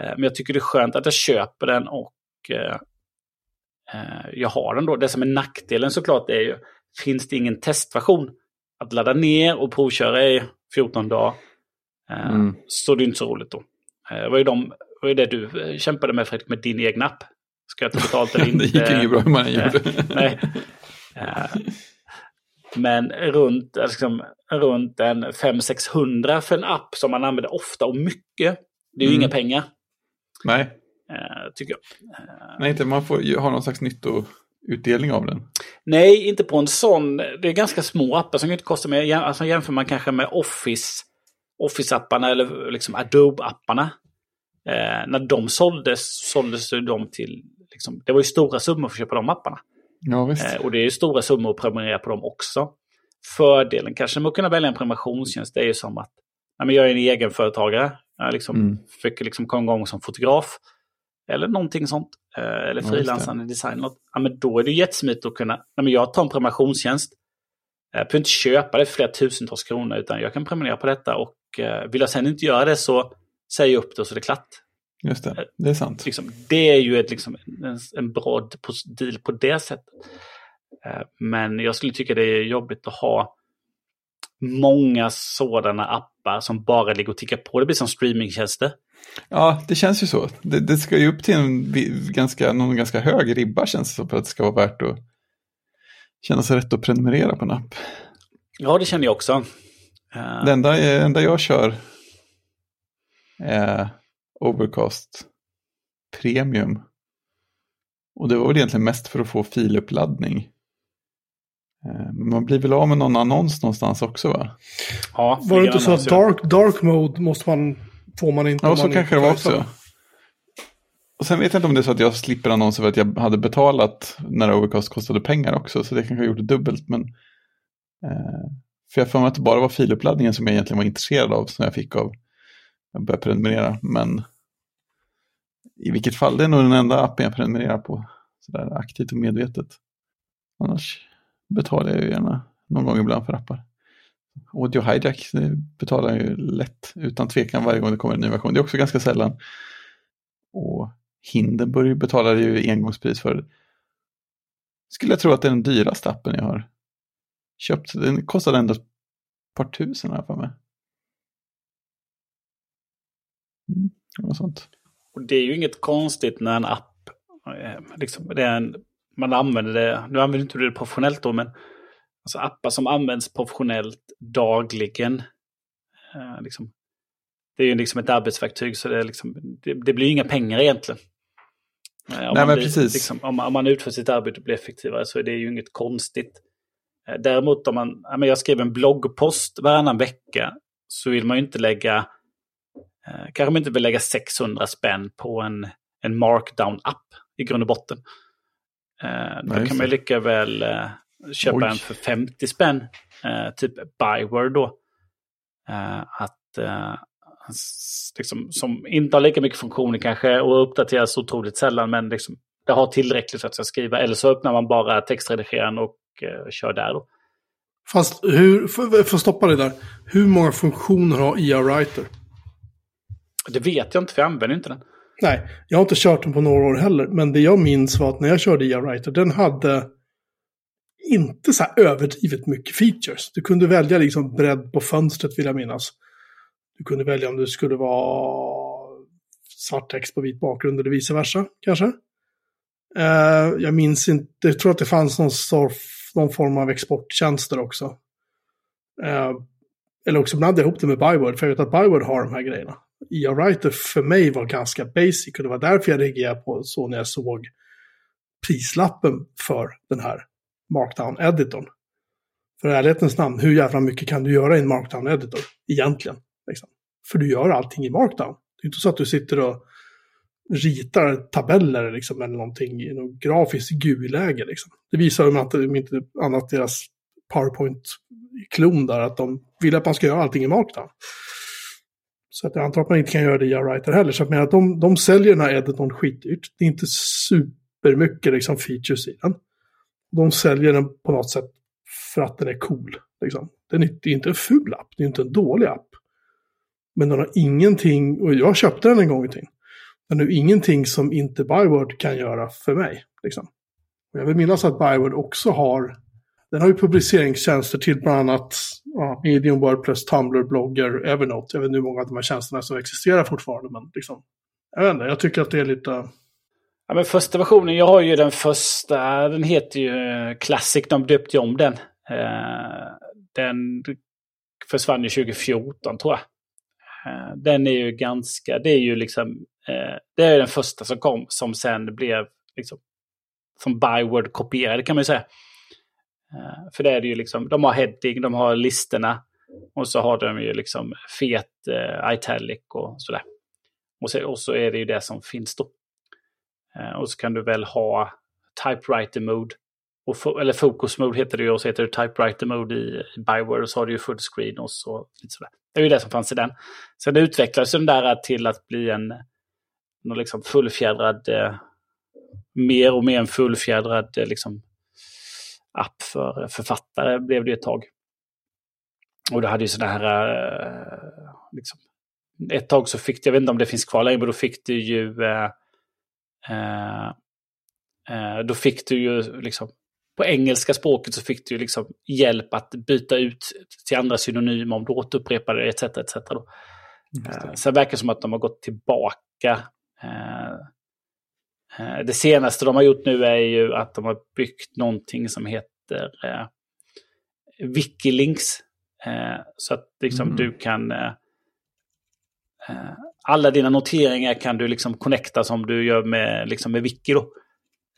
Eh, men jag tycker det är skönt att jag köper den och eh, jag har den då. Det som är nackdelen såklart är ju, finns det ingen testversion att ladda ner och provköra i 14 dagar mm. så det är inte så roligt då. Vad är, de, vad är det du kämpade med Fredrik med din egen app? Ska jag ta betalt eller inte? det gick inget bra hur man gjorde. Nej. Men runt, liksom, runt en 500-600 för en app som man använder ofta och mycket. Det är ju mm. inga pengar. Nej. Tycker jag. Nej, inte man får ju ha någon slags nyttoutdelning av den. Nej, inte på en sån. Det är ganska små appar som inte kostar mer. Alltså jämför man kanske med Office, Office-apparna eller liksom Adobe-apparna. Uh, när de såldes, såldes de till, liksom, det var ju stora summor för att köpa de apparna. Ja. Eh, och det är stora summor att prenumerera på dem också. Fördelen kanske med att kunna välja en prenumerationstjänst är ju som att ja, men jag är en egenföretagare. Jag liksom mm. fick liksom komma igång som fotograf. Eller någonting sånt. Eh, eller frilansande design. Ja, men då är det jättesmidigt att kunna, ja, men jag tar en prenumerationstjänst. Jag behöver inte köpa det för flera tusentals kronor utan jag kan prenumerera på detta och eh, vill jag sen inte göra det så jag upp det så det är klart. Just det, det är sant. Liksom, det är ju ett, liksom, en, en bra deal på det sättet. Eh, men jag skulle tycka det är jobbigt att ha många sådana appar som bara ligger och tickar på. Det blir som streamingtjänster. Ja, det känns ju så. Det, det ska ju upp till en ganska, någon ganska hög ribba känns det som för att det ska vara värt att känna sig rätt att prenumerera på en app. Ja, det känner jag också. Det enda, enda jag kör eh, Overcast Premium. Och det var väl egentligen mest för att få filuppladdning. Eh, men man blir väl av med någon annons någonstans också va? Ja, var det inte så att dark, dark mode måste man, får man inte? Ja, så kanske det var också. Och sen vet jag inte om det är så att jag slipper annonser för att jag hade betalat när Overcast kostade pengar också. Så det kanske jag gjorde dubbelt. Men, eh, för jag får mig att det bara var filuppladdningen som jag egentligen var intresserad av. Som jag fick av jag börjar prenumerera. Men i vilket fall, det är nog den enda appen jag prenumererar på. Sådär aktivt och medvetet. Annars betalar jag ju gärna någon gång ibland för appar. Audio Hijack betalar jag ju lätt utan tvekan varje gång det kommer en ny version. Det är också ganska sällan. Och Hindenburg betalar ju engångspris för. Skulle jag tro att det är den dyraste appen jag har köpt. Den kostade ändå ett par tusen här för mig. Mm, något sånt. Och det är ju inget konstigt när en app, eh, liksom, det är en, man använder det, nu använder inte du det professionellt då, men alltså appar som används professionellt dagligen. Eh, liksom, det är ju liksom ett arbetsverktyg så det, liksom, det, det blir inga pengar egentligen. Eh, om, Nej, man blir, liksom, om, om, man utför sitt arbete och blir effektivare så är det ju inget konstigt. Eh, däremot om man, jag skriver en bloggpost varannan vecka så vill man ju inte lägga, eh, kanske man inte vill lägga 600 spänn på en, en markdown-app i grund och botten. Då Nej, kan man lika väl köpa Oj. en för 50 spänn, typ Byword då. att liksom, som inte har lika mycket funktioner kanske och uppdateras otroligt sällan men liksom, det har tillräckligt för att jag skriva. Eller så öppnar man bara textredigeraren och eh, kör där då. Fast hur, för, för stoppa det där, hur många funktioner har IA Writer? Det vet jag inte för jag använder inte den. Nej, jag har inte kört den på några år heller. Men det jag minns var att när jag körde IA Writer, den hade inte så här överdrivet mycket features. Du kunde välja liksom bredd på fönstret vill jag minnas. Du kunde välja om det skulle vara svart text på vit bakgrund eller vice versa kanske. Uh, jag minns inte, jag tror att det fanns någon, någon form av exporttjänster också. Uh, eller också blandade jag ihop det med Byword, för jag vet att Byword har de här grejerna. IA Writer för mig var ganska basic och det var därför jag reagerade på så när jag såg prislappen för den här Markdown-editorn. För ärlighetens namn, hur jävla mycket kan du göra i en Markdown-editor egentligen? Liksom. För du gör allting i markdown. Det är inte så att du sitter och ritar tabeller liksom, eller någonting i något grafiskt GUI-läge. Liksom. Det visar de att, om inte annat deras PowerPoint-klon där, att de vill att man ska göra allting i markdown. Så att jag antar att man inte kan göra det i Writer heller. Så att, att de, de säljer den här editorn skitdyrt. Det är inte supermycket liksom, features i den. De säljer den på något sätt för att den är cool. Liksom. Den är, det är inte en ful app, det är inte en dålig app. Men den har ingenting, och jag köpte den en gång i tiden. Den har ingenting som inte Byword kan göra för mig. Liksom. Och jag vill minnas att Byword också har, den har ju publiceringstjänster till bland annat ja, Medium, Wordpress, Tumblr, Blogger, Evernote. Jag vet inte hur många av de här tjänsterna som existerar fortfarande, men liksom, jag vet inte, jag tycker att det är lite... Ja, men första versionen, jag har ju den första, den heter ju eh, Classic, de döpte ju om den. Eh, den försvann ju 2014 tror jag. Eh, den är ju ganska, det är ju liksom, det är den första som kom som sen blev liksom, som byword kopierade kan man ju säga. Eh, för det är det ju liksom, de har heading, de har listorna och så har de ju liksom fet eh, italic och sådär. Och så, och så är det ju det som finns då. Eh, och så kan du väl ha typewriter mode och, eller focus mode heter det ju och så heter det typewriter mode i, i Byword och så har du ju fullscreen och så. Lite sådär. Det är ju det som fanns i den. Sen utvecklades den där till att bli en någon liksom fullfjädrad, eh, mer och mer en fullfjädrad liksom, app för författare blev det ett tag. Och du hade ju sådana här, eh, liksom, ett tag så fick du, jag vet inte om det finns kvar längre, men då fick du ju, eh, eh, eh då fick du ju liksom på engelska språket så fick du liksom hjälp att byta ut till andra synonymer om du återupprepade det etc. etc. Då. Mm, Sen verkar det som att de har gått tillbaka. Eh, eh, det senaste de har gjort nu är ju att de har byggt någonting som heter Wikilinks. Så att liksom mm. du kan alla dina noteringar kan du liksom connecta som du gör med, liksom med Wiki då.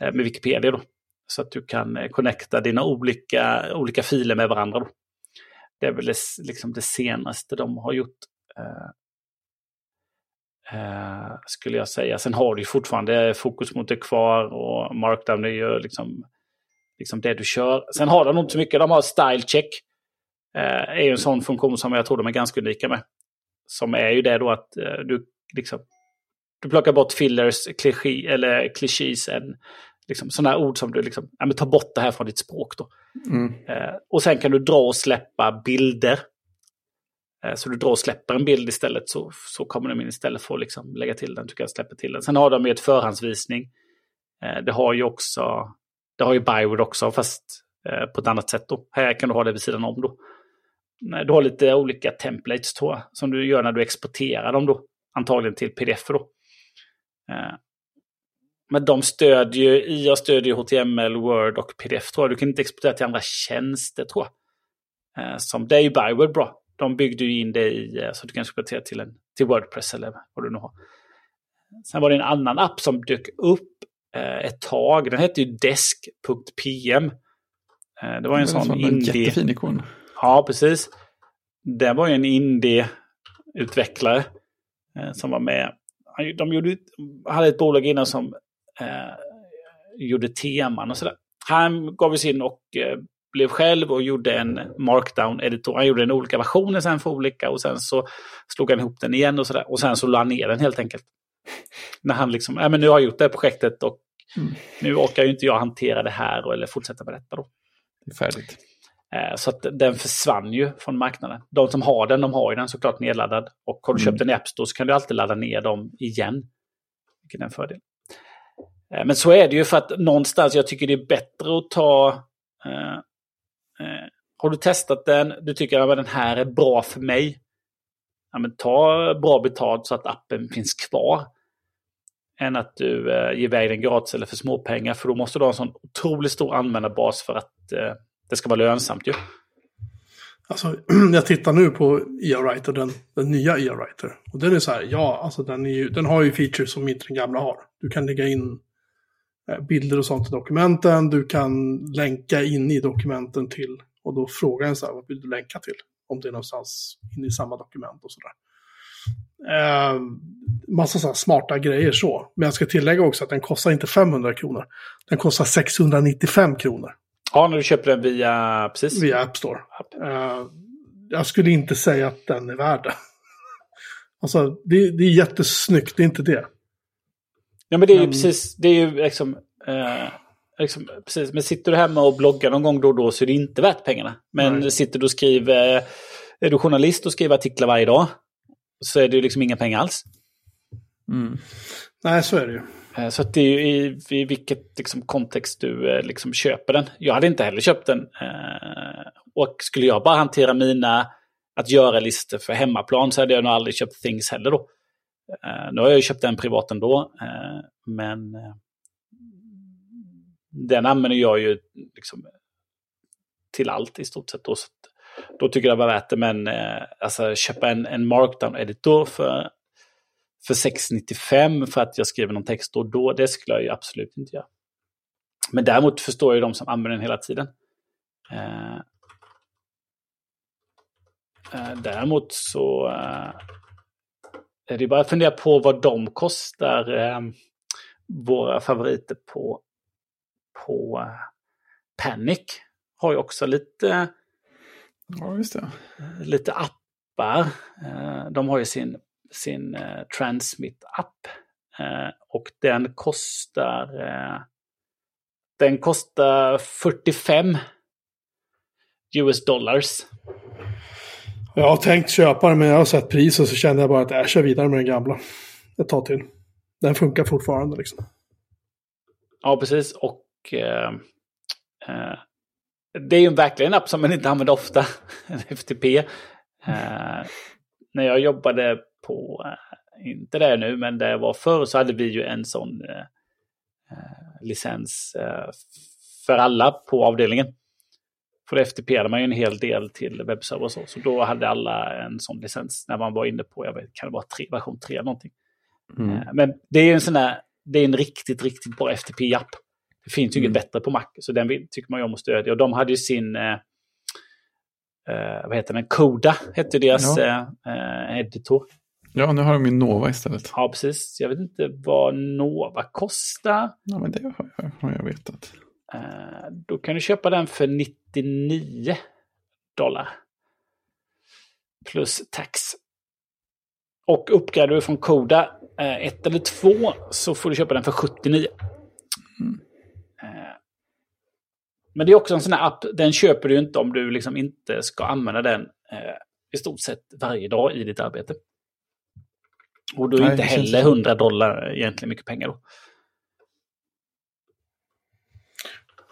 Eh, med Wikipedia då. Så att du kan eh, connecta dina olika, olika filer med varandra. Då. Det är väl liksom det senaste de har gjort. Uh, skulle jag säga. Sen har du fortfarande fokus mot det kvar och markdown är ju liksom, liksom det du kör. Sen har de inte så mycket. De har style check. Uh, är ju en sån funktion som jag tror de är ganska unika med. Som är ju det då att du liksom du plockar bort fillers, kliché, eller klichéer, liksom, sådana ord som du liksom, ja, men ta bort det här från ditt språk. Då. Mm. Eh, och sen kan du dra och släppa bilder. Eh, så du drar och släpper en bild istället så, så kommer de in istället för att liksom lägga till den. Tycker jag släpper till den. Sen har de ju ett förhandsvisning. Eh, det har ju också, det har ju Byword också fast eh, på ett annat sätt då. Här kan du ha det vid sidan om då. Du har lite olika templates tror jag, som du gör när du exporterar dem då. Antagligen till pdf då. Men de stödjer ju, IA stödjer HTML, Word och PDF tror jag. Du kan inte exportera till andra tjänster tror jag. Som det är ju Byword bra. De byggde ju in det i, eh, så du kan exportera till, en, till Wordpress eller vad du nu har. Sen var det en annan app som dök upp ett tag. Den hette ju desk.pm. Det var en sån indie... Jättefin ikon. Ja, precis. Det var ju en indie-utvecklare som var med de gjorde, hade ett bolag innan som eh, gjorde teman och sådär. Han gav sig in och eh, blev själv och gjorde en markdown-editor. Han gjorde en olika versioner sen för olika och sen så slog han ihop den igen och sådär. Och sen så la han ner den helt enkelt. När han liksom, ja men nu har jag gjort det här projektet och mm. nu orkar ju inte jag hantera det här eller fortsätta med detta då. Det är färdigt. Eh, så att den försvann ju från marknaden. De som har den, de har ju den såklart nedladdad. Och har du köpt mm. en App Store så kan du alltid ladda ner dem igen. Vilket är en fördel. Eh, men så är det ju för att någonstans, jag tycker det är bättre att ta... Eh, Eh, har du testat den, du tycker att den här är bra för mig. Ja, men ta bra betalt så att appen finns kvar. Än att du eh, ger iväg den gratis eller för småpengar. För då måste du ha en sån otroligt stor användarbas för att eh, det ska vara lönsamt ju. Alltså, jag tittar nu på EA-Writer, den, den nya EA-Writer. Och den är så här, ja, alltså den, är ju, den har ju features som inte den gamla har. Du kan lägga in bilder och sånt i dokumenten, du kan länka in i dokumenten till, och då frågar den så här, vad vill du länka till? Om det är någonstans in i samma dokument och sådär. Eh, massa så smarta grejer så. Men jag ska tillägga också att den kostar inte 500 kronor. Den kostar 695 kronor. Ja, när du köper den via, precis. Via App Store. Uh, jag skulle inte säga att den är värd det. alltså, det, det är jättesnyggt, det är inte det. Ja, men det är ju precis, det är ju liksom, uh, liksom, precis, men sitter du hemma och bloggar någon gång då och då så är det inte värt pengarna. Men Nej. sitter du och skriver, är du journalist och skriver artiklar varje dag så är det ju liksom inga pengar alls. Mm. Nej, så är det ju. Eh, så att det är ju i, i vilket liksom, kontext du eh, liksom, köper den. Jag hade inte heller köpt den. Eh, och skulle jag bara hantera mina att göra-listor för hemmaplan så hade jag nog aldrig köpt Things heller då. Eh, nu har jag ju köpt den privat ändå. Eh, men eh, den använder jag ju liksom till allt i stort sett. Då, så då tycker jag det var värt det. Men alltså, köpa en, en markdown-editor för för 695 för att jag skriver någon text då då. Det skulle jag ju absolut inte göra. Men däremot förstår jag de som använder den hela tiden. Eh, däremot så eh, är det bara att fundera på vad de kostar. Eh, våra favoriter på, på eh, Panic har ju också lite, ja, lite appar. Eh, de har ju sin sin eh, Transmit-app. Eh, och den kostar, eh, den kostar 45 US dollars. Jag har tänkt köpa den men jag har sett priset så kände jag bara att jag kör vidare med den gamla. Ett tag till. Den funkar fortfarande liksom. Ja, precis. Och eh, eh, det är ju verkligen en app som man inte använder ofta. En FTP. Eh, när jag jobbade på, eh, inte det nu, men det var förr så hade vi ju en sån eh, eh licens eh, för alla på avdelningen. För det FTP man ju en hel del till webbserver och så. Så då hade alla en sån licens när man var inne på, jag vet, kan det vara tre, version 3 eller någonting. Mm. Eh, men det är en sån här, det är en riktigt, riktigt bra FTP-app. Det finns ju mm. inget bättre på Mac, så den tycker man ju om att stödja. Och de hade ju sin, eh, eh, vad heter den, Coda hette deras ja. eh, editor. Ja, nu har de ju Nova istället. Ja, precis. Jag vet inte vad Nova kostar. Ja, men det har jag, har jag vetat. Eh, då kan du köpa den för 99 dollar. Plus tax. Och uppgraderar du från Koda 1 eh, eller 2 så får du köpa den för 79. Mm. Eh, men det är också en sån här app, den köper du inte om du liksom inte ska använda den i stort sett varje dag i ditt arbete. Och då är Nej, inte heller 100 dollar egentligen mycket pengar då.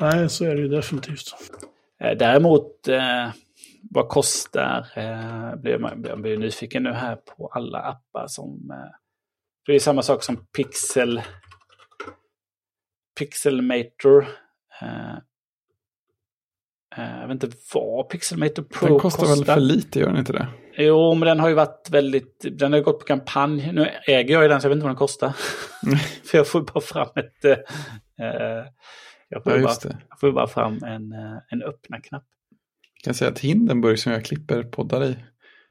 Nej, så är det ju definitivt. Eh, däremot, eh, vad kostar, eh, blir man, jag blir nyfiken nu här på alla appar som... Eh, det är samma sak som Pixel, Pixelmator. Eh, eh, jag vet inte vad Pixelmator Pro Den kostar, kostar. väl för lite, gör den inte det? Jo, men den har ju varit väldigt, den har ju gått på kampanj. Nu äger jag ju den så jag vet inte vad den kostar. för jag får bara fram ett, eh, jag får, ja, bara, jag får bara fram en, eh, en öppna-knapp. Jag kan säga att Hindenburg som jag klipper poddar i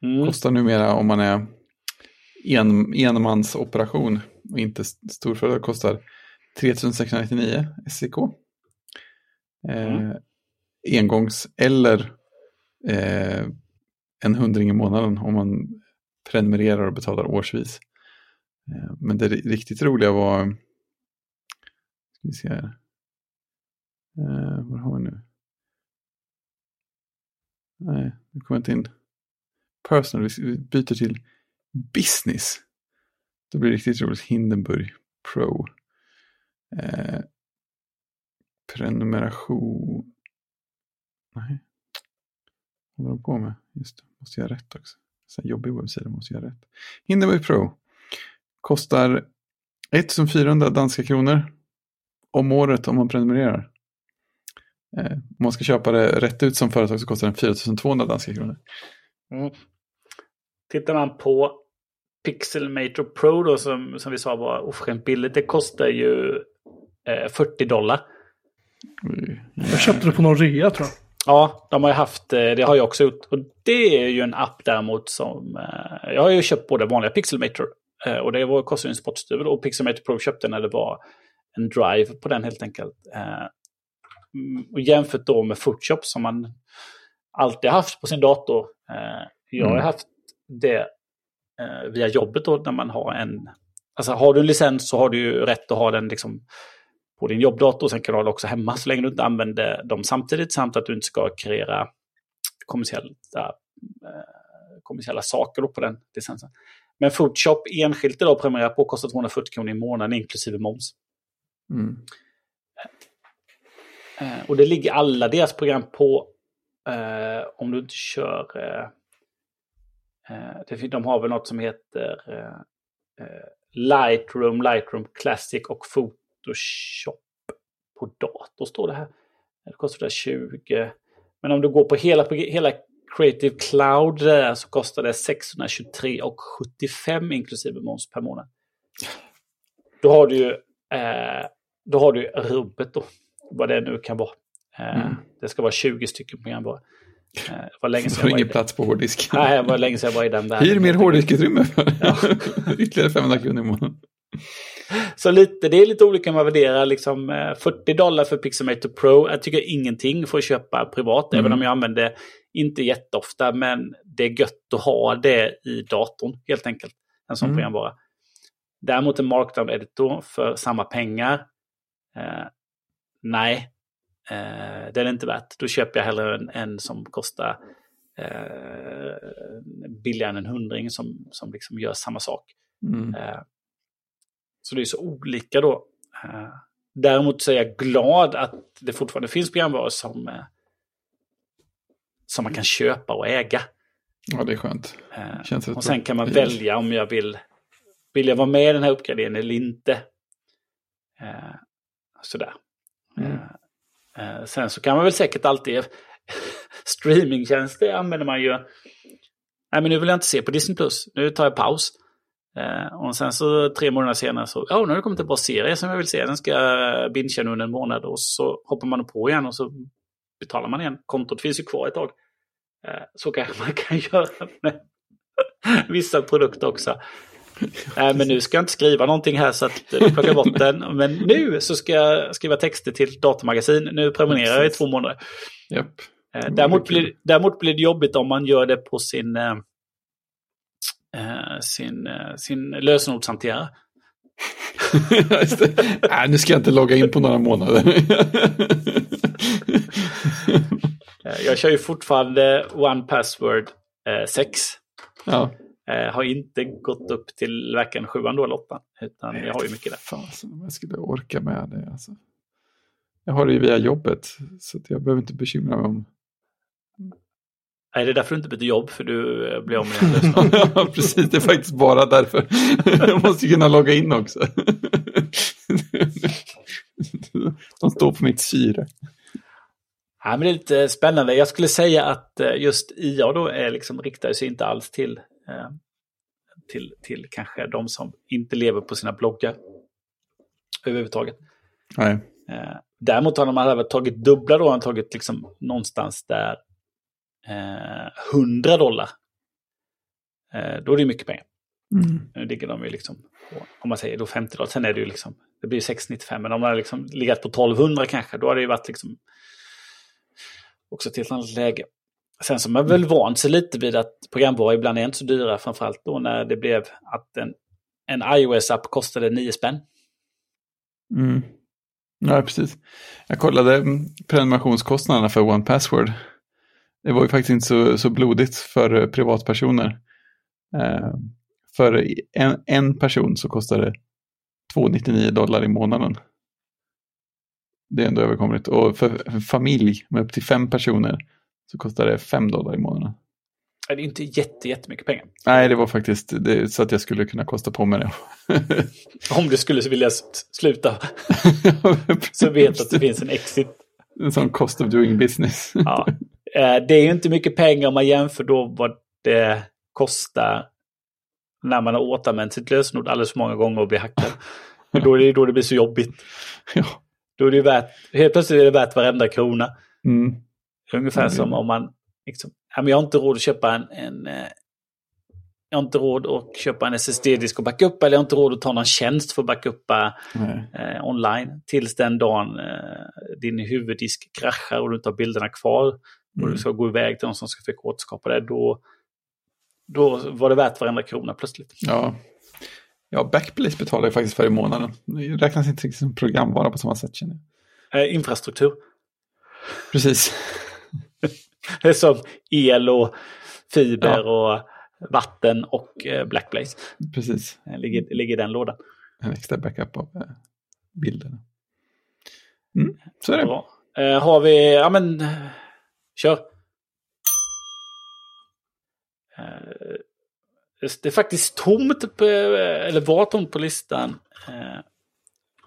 mm. kostar numera om man är en, enmansoperation och inte storföretag kostar 3699 SEK. Eh, mm. engångs eller eh, en hundring i månaden om man prenumererar och betalar årsvis. Eh, men det riktigt roliga var, ska vi se här, Eh, vad har vi nu? Nej, nu kommer jag inte in. Personal, vi byter till business. Det blir riktigt roligt. Hindenburg Pro. Eh, prenumeration. Nej. Vad håller de på med? Just det, måste göra rätt också. Så jobbig webbsida, måste göra rätt. Hindenburg Pro. Kostar 1400 danska kronor om året om man prenumererar. Eh, om man ska köpa det rätt ut som företag så kostar den 4200 danska kronor. Mm. Tittar man på Pixelmator Pro då som, som vi sa var oförskämt billigt. Det kostar ju eh, 40 dollar. Mm. Jag köpte det på någon rea tror jag. Ja, de har ju haft, eh, det har jag också gjort. Och det är ju en app däremot som, eh, jag har ju köpt både vanliga Pixelmator eh, och det var, kostade en spottstyver och Pixelmator Pro köpte när det var en drive på den helt enkelt. Mm, och jämfört då med Photoshop som man alltid haft på sin dator. Eh, jag har mm. haft det eh, via jobbet då när man har en... Alltså har du en licens så har du ju rätt att ha den liksom på din jobbdator. Sen kan du ha den också hemma så länge du inte använder dem samtidigt. Samt att du inte ska kreera kommersiella, eh, kommersiella saker på den licensen. Men Photoshop enskilt idag prenumererar på kostar 240 kronor i månaden inklusive moms. Mm. Eh, och det ligger alla deras program på eh, om du inte kör... Eh, eh de har väl något som heter eh, eh, Lightroom, Lightroom Classic och Photoshop på dator står det här. Det kostar 20. Men om du går på hela, hela Creative Cloud där så kostar det 623 och 75 inklusive moms per månad. Då har du ju eh, då har du rubbet då vad det nu kan vara. Eh, mm. Det ska vara 20 stycken program bara. Eh, det var länge sedan jag var ingen plats på hårddisk. Nej, det var länge sedan jag var i den världen. Hyr mer hårddiskutrymme för ja. ytterligare 500 kronor i månaden. Så lite, det är lite olika man värderar. Liksom, 40 eh, dollar för Pixelmator Pro. Jag tycker ingenting för att köpa privat, mm. även om jag använder det inte jätteofta. Men det är gött att ha det i datorn, helt enkelt. En sån mm. programvara. Däremot en markdown-editor för samma pengar. Eh, nej, eh, det är det inte värt. Då köper jag hellre en, en som kostar eh, billigare än en hundring som, som liksom gör samma sak. Mm. Eh, så det är så olika då. Eh, däremot så är jag glad att det fortfarande finns programvaror som, eh, som man kan köpa och äga. Ja, det är skönt. Det och sen kan man välja om jag vill, vill jag vara med i den här uppgraderingen eller inte. sådär. Mm. Eh, eh, sen så kan man väl säkert alltid, streamingtjänster använder man ju. Nej men nu vill jag inte se på Disney+. Plus. Nu tar jag paus. Eh, och sen så tre månader senare så, ja nu har det kommit en bra serie som jag vill se. Den ska jag bingea under en månad och så hoppar man på igen och så betalar man igen. Kontot finns ju kvar ett tag. Eh, så kanske man kan göra med vissa produkter också. Nej, men nu ska jag inte skriva någonting här så att du plockar bort den. Men nu så ska jag skriva texter till datamagasin. Nu prenumererar jag i två månader. Yep. Eh, däremot, blir, däremot blir det jobbigt om man gör det på sin, eh, sin, sin lösenordshanterare. Nej, nu ska jag inte logga in på några månader. jag kör ju fortfarande One Password 6. Ja. Eh, har inte gått upp till varken sjuan eller åttan. Utan jag har ju mycket där. Fasen om jag skulle orka med det. Alltså. Jag har det ju via jobbet. Så jag behöver inte bekymra mig om... Nej, det är därför du inte byter jobb. För du eh, blir av med en Ja, precis. Det är faktiskt bara därför. jag måste kunna logga in också. De står på mitt syre. Ja, men det är lite spännande. Jag skulle säga att eh, just IA då är liksom, riktar sig inte alls till till, till kanske de som inte lever på sina bloggar överhuvudtaget. Nej. Eh, däremot har de även tagit dubbla då, har tagit liksom någonstans där eh, 100 dollar. Eh, då är det mycket pengar. Mm. Nu ligger de ju liksom på, om man säger då 50 dollar, sen är det ju liksom, det blir 695, men om man har liksom legat på 1200 kanske, då har det ju varit liksom också till ett annat läge. Sen som man väl vant sig lite vid att programvara ibland är inte så dyra, framförallt då när det blev att en, en iOS-app kostade 9 spänn. Mm. Ja, precis. Jag kollade prenumerationskostnaderna för One Password. Det var ju faktiskt inte så, så blodigt för privatpersoner. Eh, för en, en person så kostade det 299 dollar i månaden. Det är ändå överkomligt. Och för en familj med upp till fem personer så kostar det 5 dollar i månaden. Det är inte jätte, jättemycket pengar. Nej, det var faktiskt det, så att jag skulle kunna kosta på mig det. Om du skulle vilja sluta. så vet att det finns en exit. En sån cost of doing business. ja. Eh, det är ju inte mycket pengar om man jämför då vad det kostar när man har återanvänt sitt lösenord alldeles för många gånger och blir hackad. Men då är det då det blir så jobbigt. Ja. Då är det värt, helt plötsligt är det värt varenda krona. Mm. Ungefär mm. som om man, liksom, jag har inte råd att köpa en, en eh, jag har inte råd att köpa en SSD-disk och backa upp eller jag har inte råd att ta någon tjänst för att backa upp eh, online. Tills den dagen eh, din huvuddisk kraschar och du inte har bilderna kvar och mm. du ska gå iväg till någon som ska få återskapa det. Då, då var det värt varenda krona plötsligt. Ja, ja Backblaze betalar jag faktiskt för i månaden. Det räknas inte som programvara på samma sätt känner jag. Eh, infrastruktur. Precis. Det är som el och fiber ja. och vatten och eh, Blackblaze. Precis. Ligger, ligger i den lådan. En extra backup av eh, bilderna. Mm, så är det. Bra. Eh, har vi, ja men, kör. Eh, det är faktiskt tomt, på, eller var tomt på listan. Eh,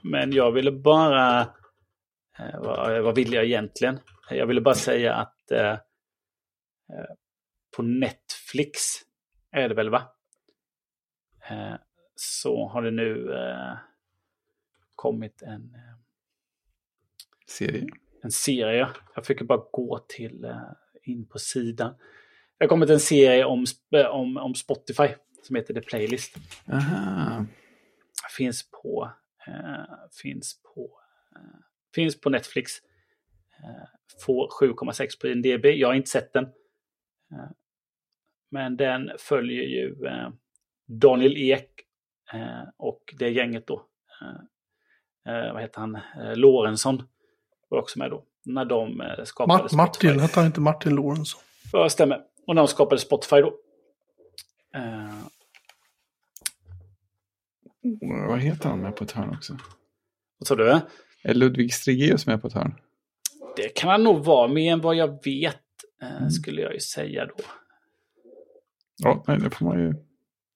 men jag ville bara, eh, vad, vad vill jag egentligen? Jag ville bara säga att eh, Eh, på Netflix är det väl va? Eh, så har det nu eh, kommit en serie. En serie. Jag fick bara gå till in på sidan. Det har kommit en serie om, om, om Spotify som heter The Playlist. Aha. Finns på, finns på, finns på Netflix. Får 7,6 på IMDB. Jag har inte sett den. Eh, men den följer ju eh, Daniel Ek eh, och det gänget då. Vad heter han? Lorentzon var också med då. När de skapade Mart Martin, Spotify. hette han inte Martin Lorentzon? Ja, stämmer. Och när de skapade Spotify då. Vad heter han med på ett hörn också? Vad sa du? Är Ludvig Stregeus med på ett hörn? Det kan han nog vara, mer än vad jag vet mm. skulle jag ju säga då. Ja, nej, det får man ju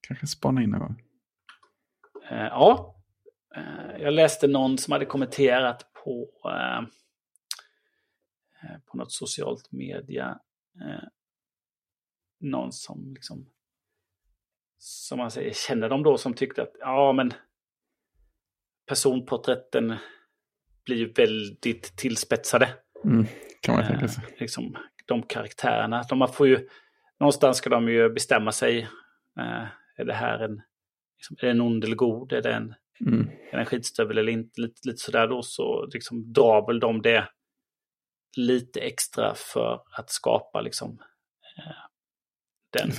kanske spana in någon gång. Eh, ja, eh, jag läste någon som hade kommenterat på eh, på något socialt media. Eh, någon som liksom, som man säger, känner de då som tyckte att ja men personporträtten blir väldigt tillspetsade. Mm, kan man tänka sig. Eh, liksom, de karaktärerna. De får ju, någonstans ska de ju bestämma sig. Eh, är det här en, liksom, är det en ond eller god? Är det en, mm. är det en skitstövel eller inte? Lite, lite sådär då så liksom drar väl de det lite extra för att skapa liksom eh, den,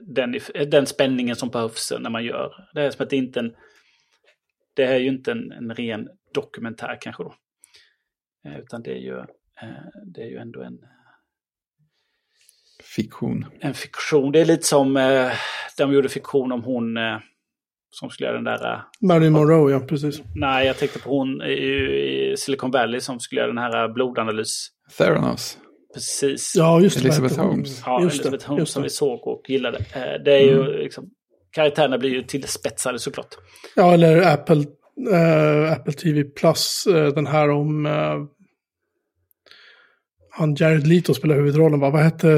den, den, spänningen som behövs när man gör. Det är som att det inte en, det är ju inte en, en ren dokumentär kanske då. Eh, utan det är ju, eh, det är ju ändå en... Fiktion. En fiktion. Det är lite som eh, de gjorde fiktion om hon som skulle göra den där... Marilyn Monroe, ja precis. Nej, jag tänkte på hon i, Silicon Valley som skulle göra den här blodanalys. Theranos. Precis. Ja, just det. Elizabeth Holmes. Ja, just Elizabeth Holmes som vi såg och gillade. Det är ju mm. liksom, karaktärerna blir ju tillspetsade såklart. Ja, eller Apple uh, Apple TV Plus, den här om han Jared Leto spelar huvudrollen, va? vad hette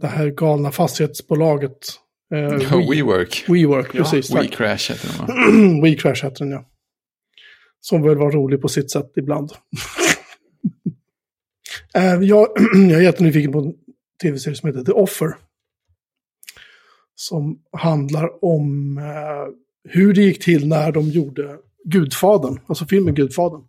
det här galna fastighetsbolaget? Uh, WeWork. WeWork, precis. Ja, WeCrash heter den va? WeCrash heter den, ja. Som väl var rolig på sitt sätt ibland. jag, jag är jättenyfiken på en tv-serie som heter The Offer. Som handlar om hur det gick till när de gjorde Gudfadern, alltså filmen Gudfadern.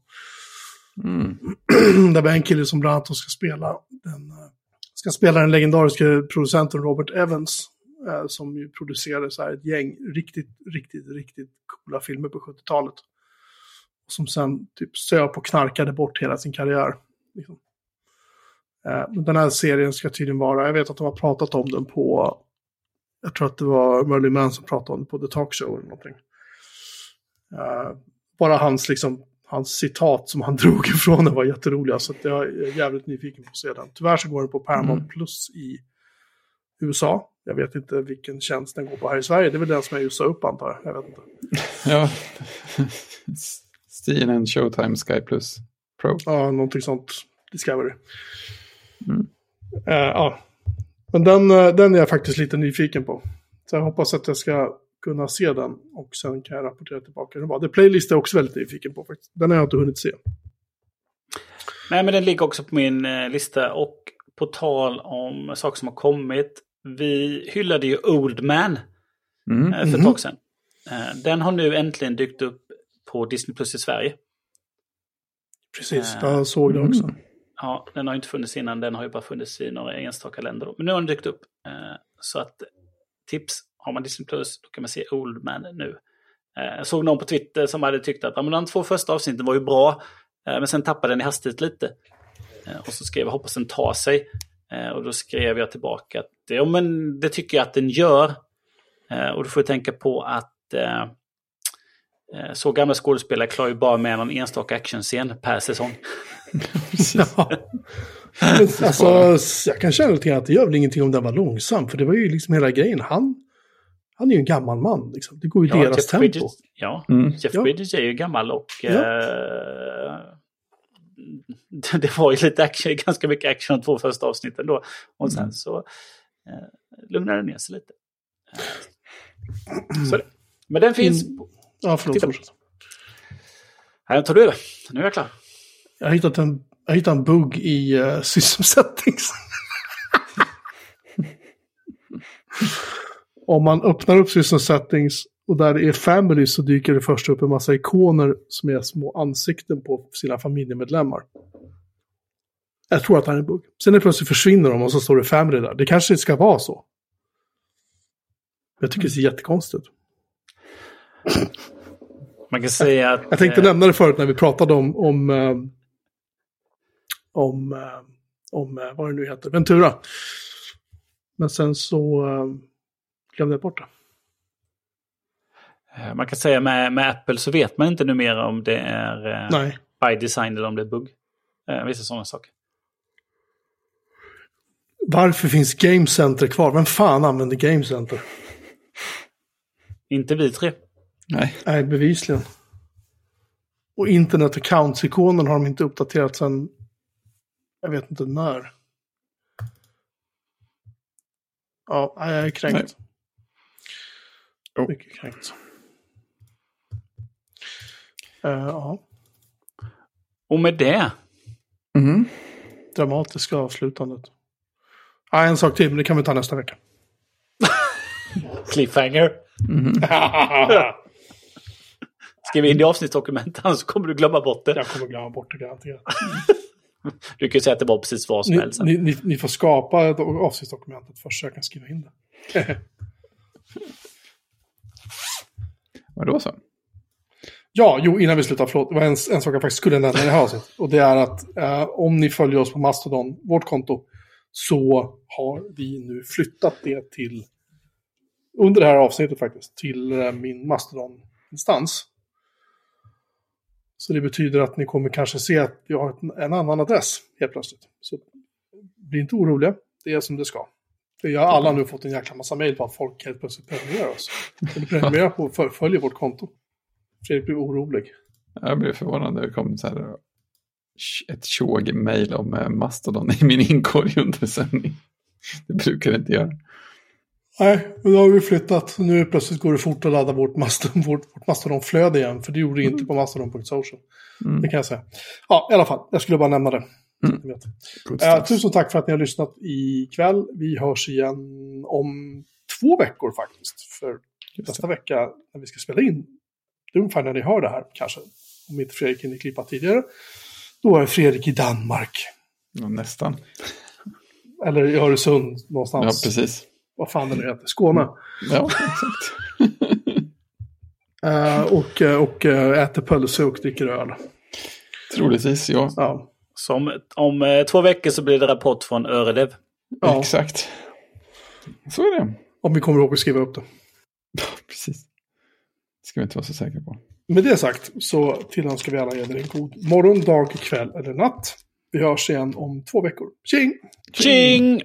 Mm. Där var en kille som bland annat ska spela den, eh, ska spela den legendariska producenten Robert Evans. Eh, som ju producerade så här ett gäng riktigt, riktigt, riktigt coola filmer på 70-talet. Som sen typ söp och knarkade bort hela sin karriär. Liksom. Eh, den här serien ska tydligen vara, jag vet att de har pratat om den på, jag tror att det var Merlin Man som pratade om det på The Talk Show eller någonting. Bara hans, liksom, hans citat som han drog ifrån den var jätteroliga. Så jag är jävligt nyfiken på att se den. Tyvärr så går den på Paramount mm. Plus i USA. Jag vet inte vilken tjänst den går på här i Sverige. Det är väl den som jag just sa upp antar jag. Jag vet inte. ja. CNN Showtime Sky Plus Pro. Ja, någonting sånt. Discovery. Mm. Uh, ja. Men den, den är jag faktiskt lite nyfiken på. Så jag hoppas att jag ska kunna se den och sen kan jag rapportera tillbaka hur den var. The Playlist är jag också väldigt nyfiken på faktiskt. Den har jag inte hunnit se. Nej, men den ligger också på min eh, lista. Och på tal om saker som har kommit. Vi hyllade ju Old Man mm. eh, för ett mhm. tag sedan. Eh, den har nu äntligen dykt upp på Disney Plus i Sverige. Precis, jag såg det också. Mm. Ja, den har inte funnits innan. Den har ju bara funnits i några enstaka länder. Då. Men nu har den dykt upp. Så att tips har man Disney Plus då kan man se Old Man nu. Jag såg någon på Twitter som hade tyckt att ja, men de två första avsnitten var ju bra, eh, men sen tappade den i hastighet lite. Eh, och så skrev jag hoppas den tar sig. Och då skrev jag tillbaka att ja, men det tycker jag att den gör. Och då får jag tänka på att så gamla skådespelare klarar ju bara med någon enstaka actionscen per säsong. ja. Men, alltså, jag kan känna lite att det gör väl ingenting om den var långsam, för det var ju liksom hela grejen. Han, han är ju en gammal man, liksom. det går ju ja, deras Jeff tempo. Bridges, ja, mm. Jeff ja. Bridges är ju gammal och ja. eh, det var ju lite action, ganska mycket action de två första avsnitten då. Och sen mm. så eh, lugnade det ner sig lite. Eh, så. Men den finns. Mm. Ja, förlåt. Fortsätt. Här tar du över. Nu är jag klar. Jag har hittat en jag hittade en bugg i uh, system settings. Om man öppnar upp system settings och där det är family så dyker det först upp en massa ikoner som är små ansikten på sina familjemedlemmar. Jag tror att det är en bugg. Sen är plötsligt försvinner de och så står det family där. Det kanske ska vara så. Jag tycker det ser jättekonstigt Man kan säga att... Jag tänkte nämna det förut när vi pratade om, om uh, om, eh, om eh, vad det nu heter, Ventura. Men sen så eh, glömde bort det. Man kan säga med, med Apple så vet man inte numera om det är Nej. by design eller om det är bugg. Vissa sådana saker. Varför finns Game Center kvar? Vem fan använder Game Center? Inte vi tre. Nej. Nej, bevisligen. Och internet accounts-ikonen har de inte uppdaterat sedan Jag vet inte när. Ja, jag är kränkt. Oh. Mycket kränkt. Uh, ja, Och med det. Mm. dramatiska avslutandet. Ja, en sak till, men det kan vi ta nästa vecka. Cliffhanger. Skriv in i avsnittsdokumentet, annars kommer du glömma bort det. Jag kommer glömma bort det garanterat. Du kan ju säga att det var precis vad som Ni, helst. ni, ni, ni får skapa avsnittsdokumentet först så jag kan skriva in det. Vadå så? Ja, jo, innan vi slutar, förlåt. Det var en, en sak jag faktiskt skulle nämna i det här avsnittet. Och det är att eh, om ni följer oss på Mastodon, vårt konto, så har vi nu flyttat det till, under det här avsnittet faktiskt, till eh, min Mastodon-instans. Så det betyder att ni kommer kanske se att jag har en annan adress helt plötsligt. Så bli inte oroliga, det är som det ska. Vi har alla nu fått en jäkla massa mejl på att folk helt plötsligt prenumererar oss. Eller prenumererar på och följer vårt konto. Fredrik blir orolig. Jag blev förvånad när det kom så här, ett tjog-mail om eh, Mastodon i min inkorg under sändning. Det brukar det inte göra. Nej, men då har vi flyttat. Nu plötsligt går det fort att ladda vårt, Mastodon, vårt, vårt Mastodon-flöde igen. För det gjorde det inte på mastodon.social. Mm. Det kan jag säga. Ja, i alla fall. Jag skulle bara nämna det. Mm. Eh, tusen tack för att ni har lyssnat ikväll. Vi hörs igen om två veckor faktiskt. För nästa vecka när vi ska spela in, det är ungefär när ni hör det här kanske. Om inte Fredrik hinner klippa tidigare. Då är Fredrik i Danmark. Ja, nästan. Eller i Öresund Ja, någonstans. precis. Vad fan det nu heter. Skåne. Ja, exakt. Eh, och, eh, och eh, äter pölse och dricker öl. Troligtvis, ja. Ja. Som, om eh, två veckor så blir det rapport från Öredev. ja. Exakt. Så är det. Om vi kommer ihåg att skriva upp det. Precis. Det ska vi inte vara så säkra på. Med det sagt så tillönskar vi alla er en god morgon, dag, kväll eller natt. Vi hörs igen om två veckor. Tjing! Tjing!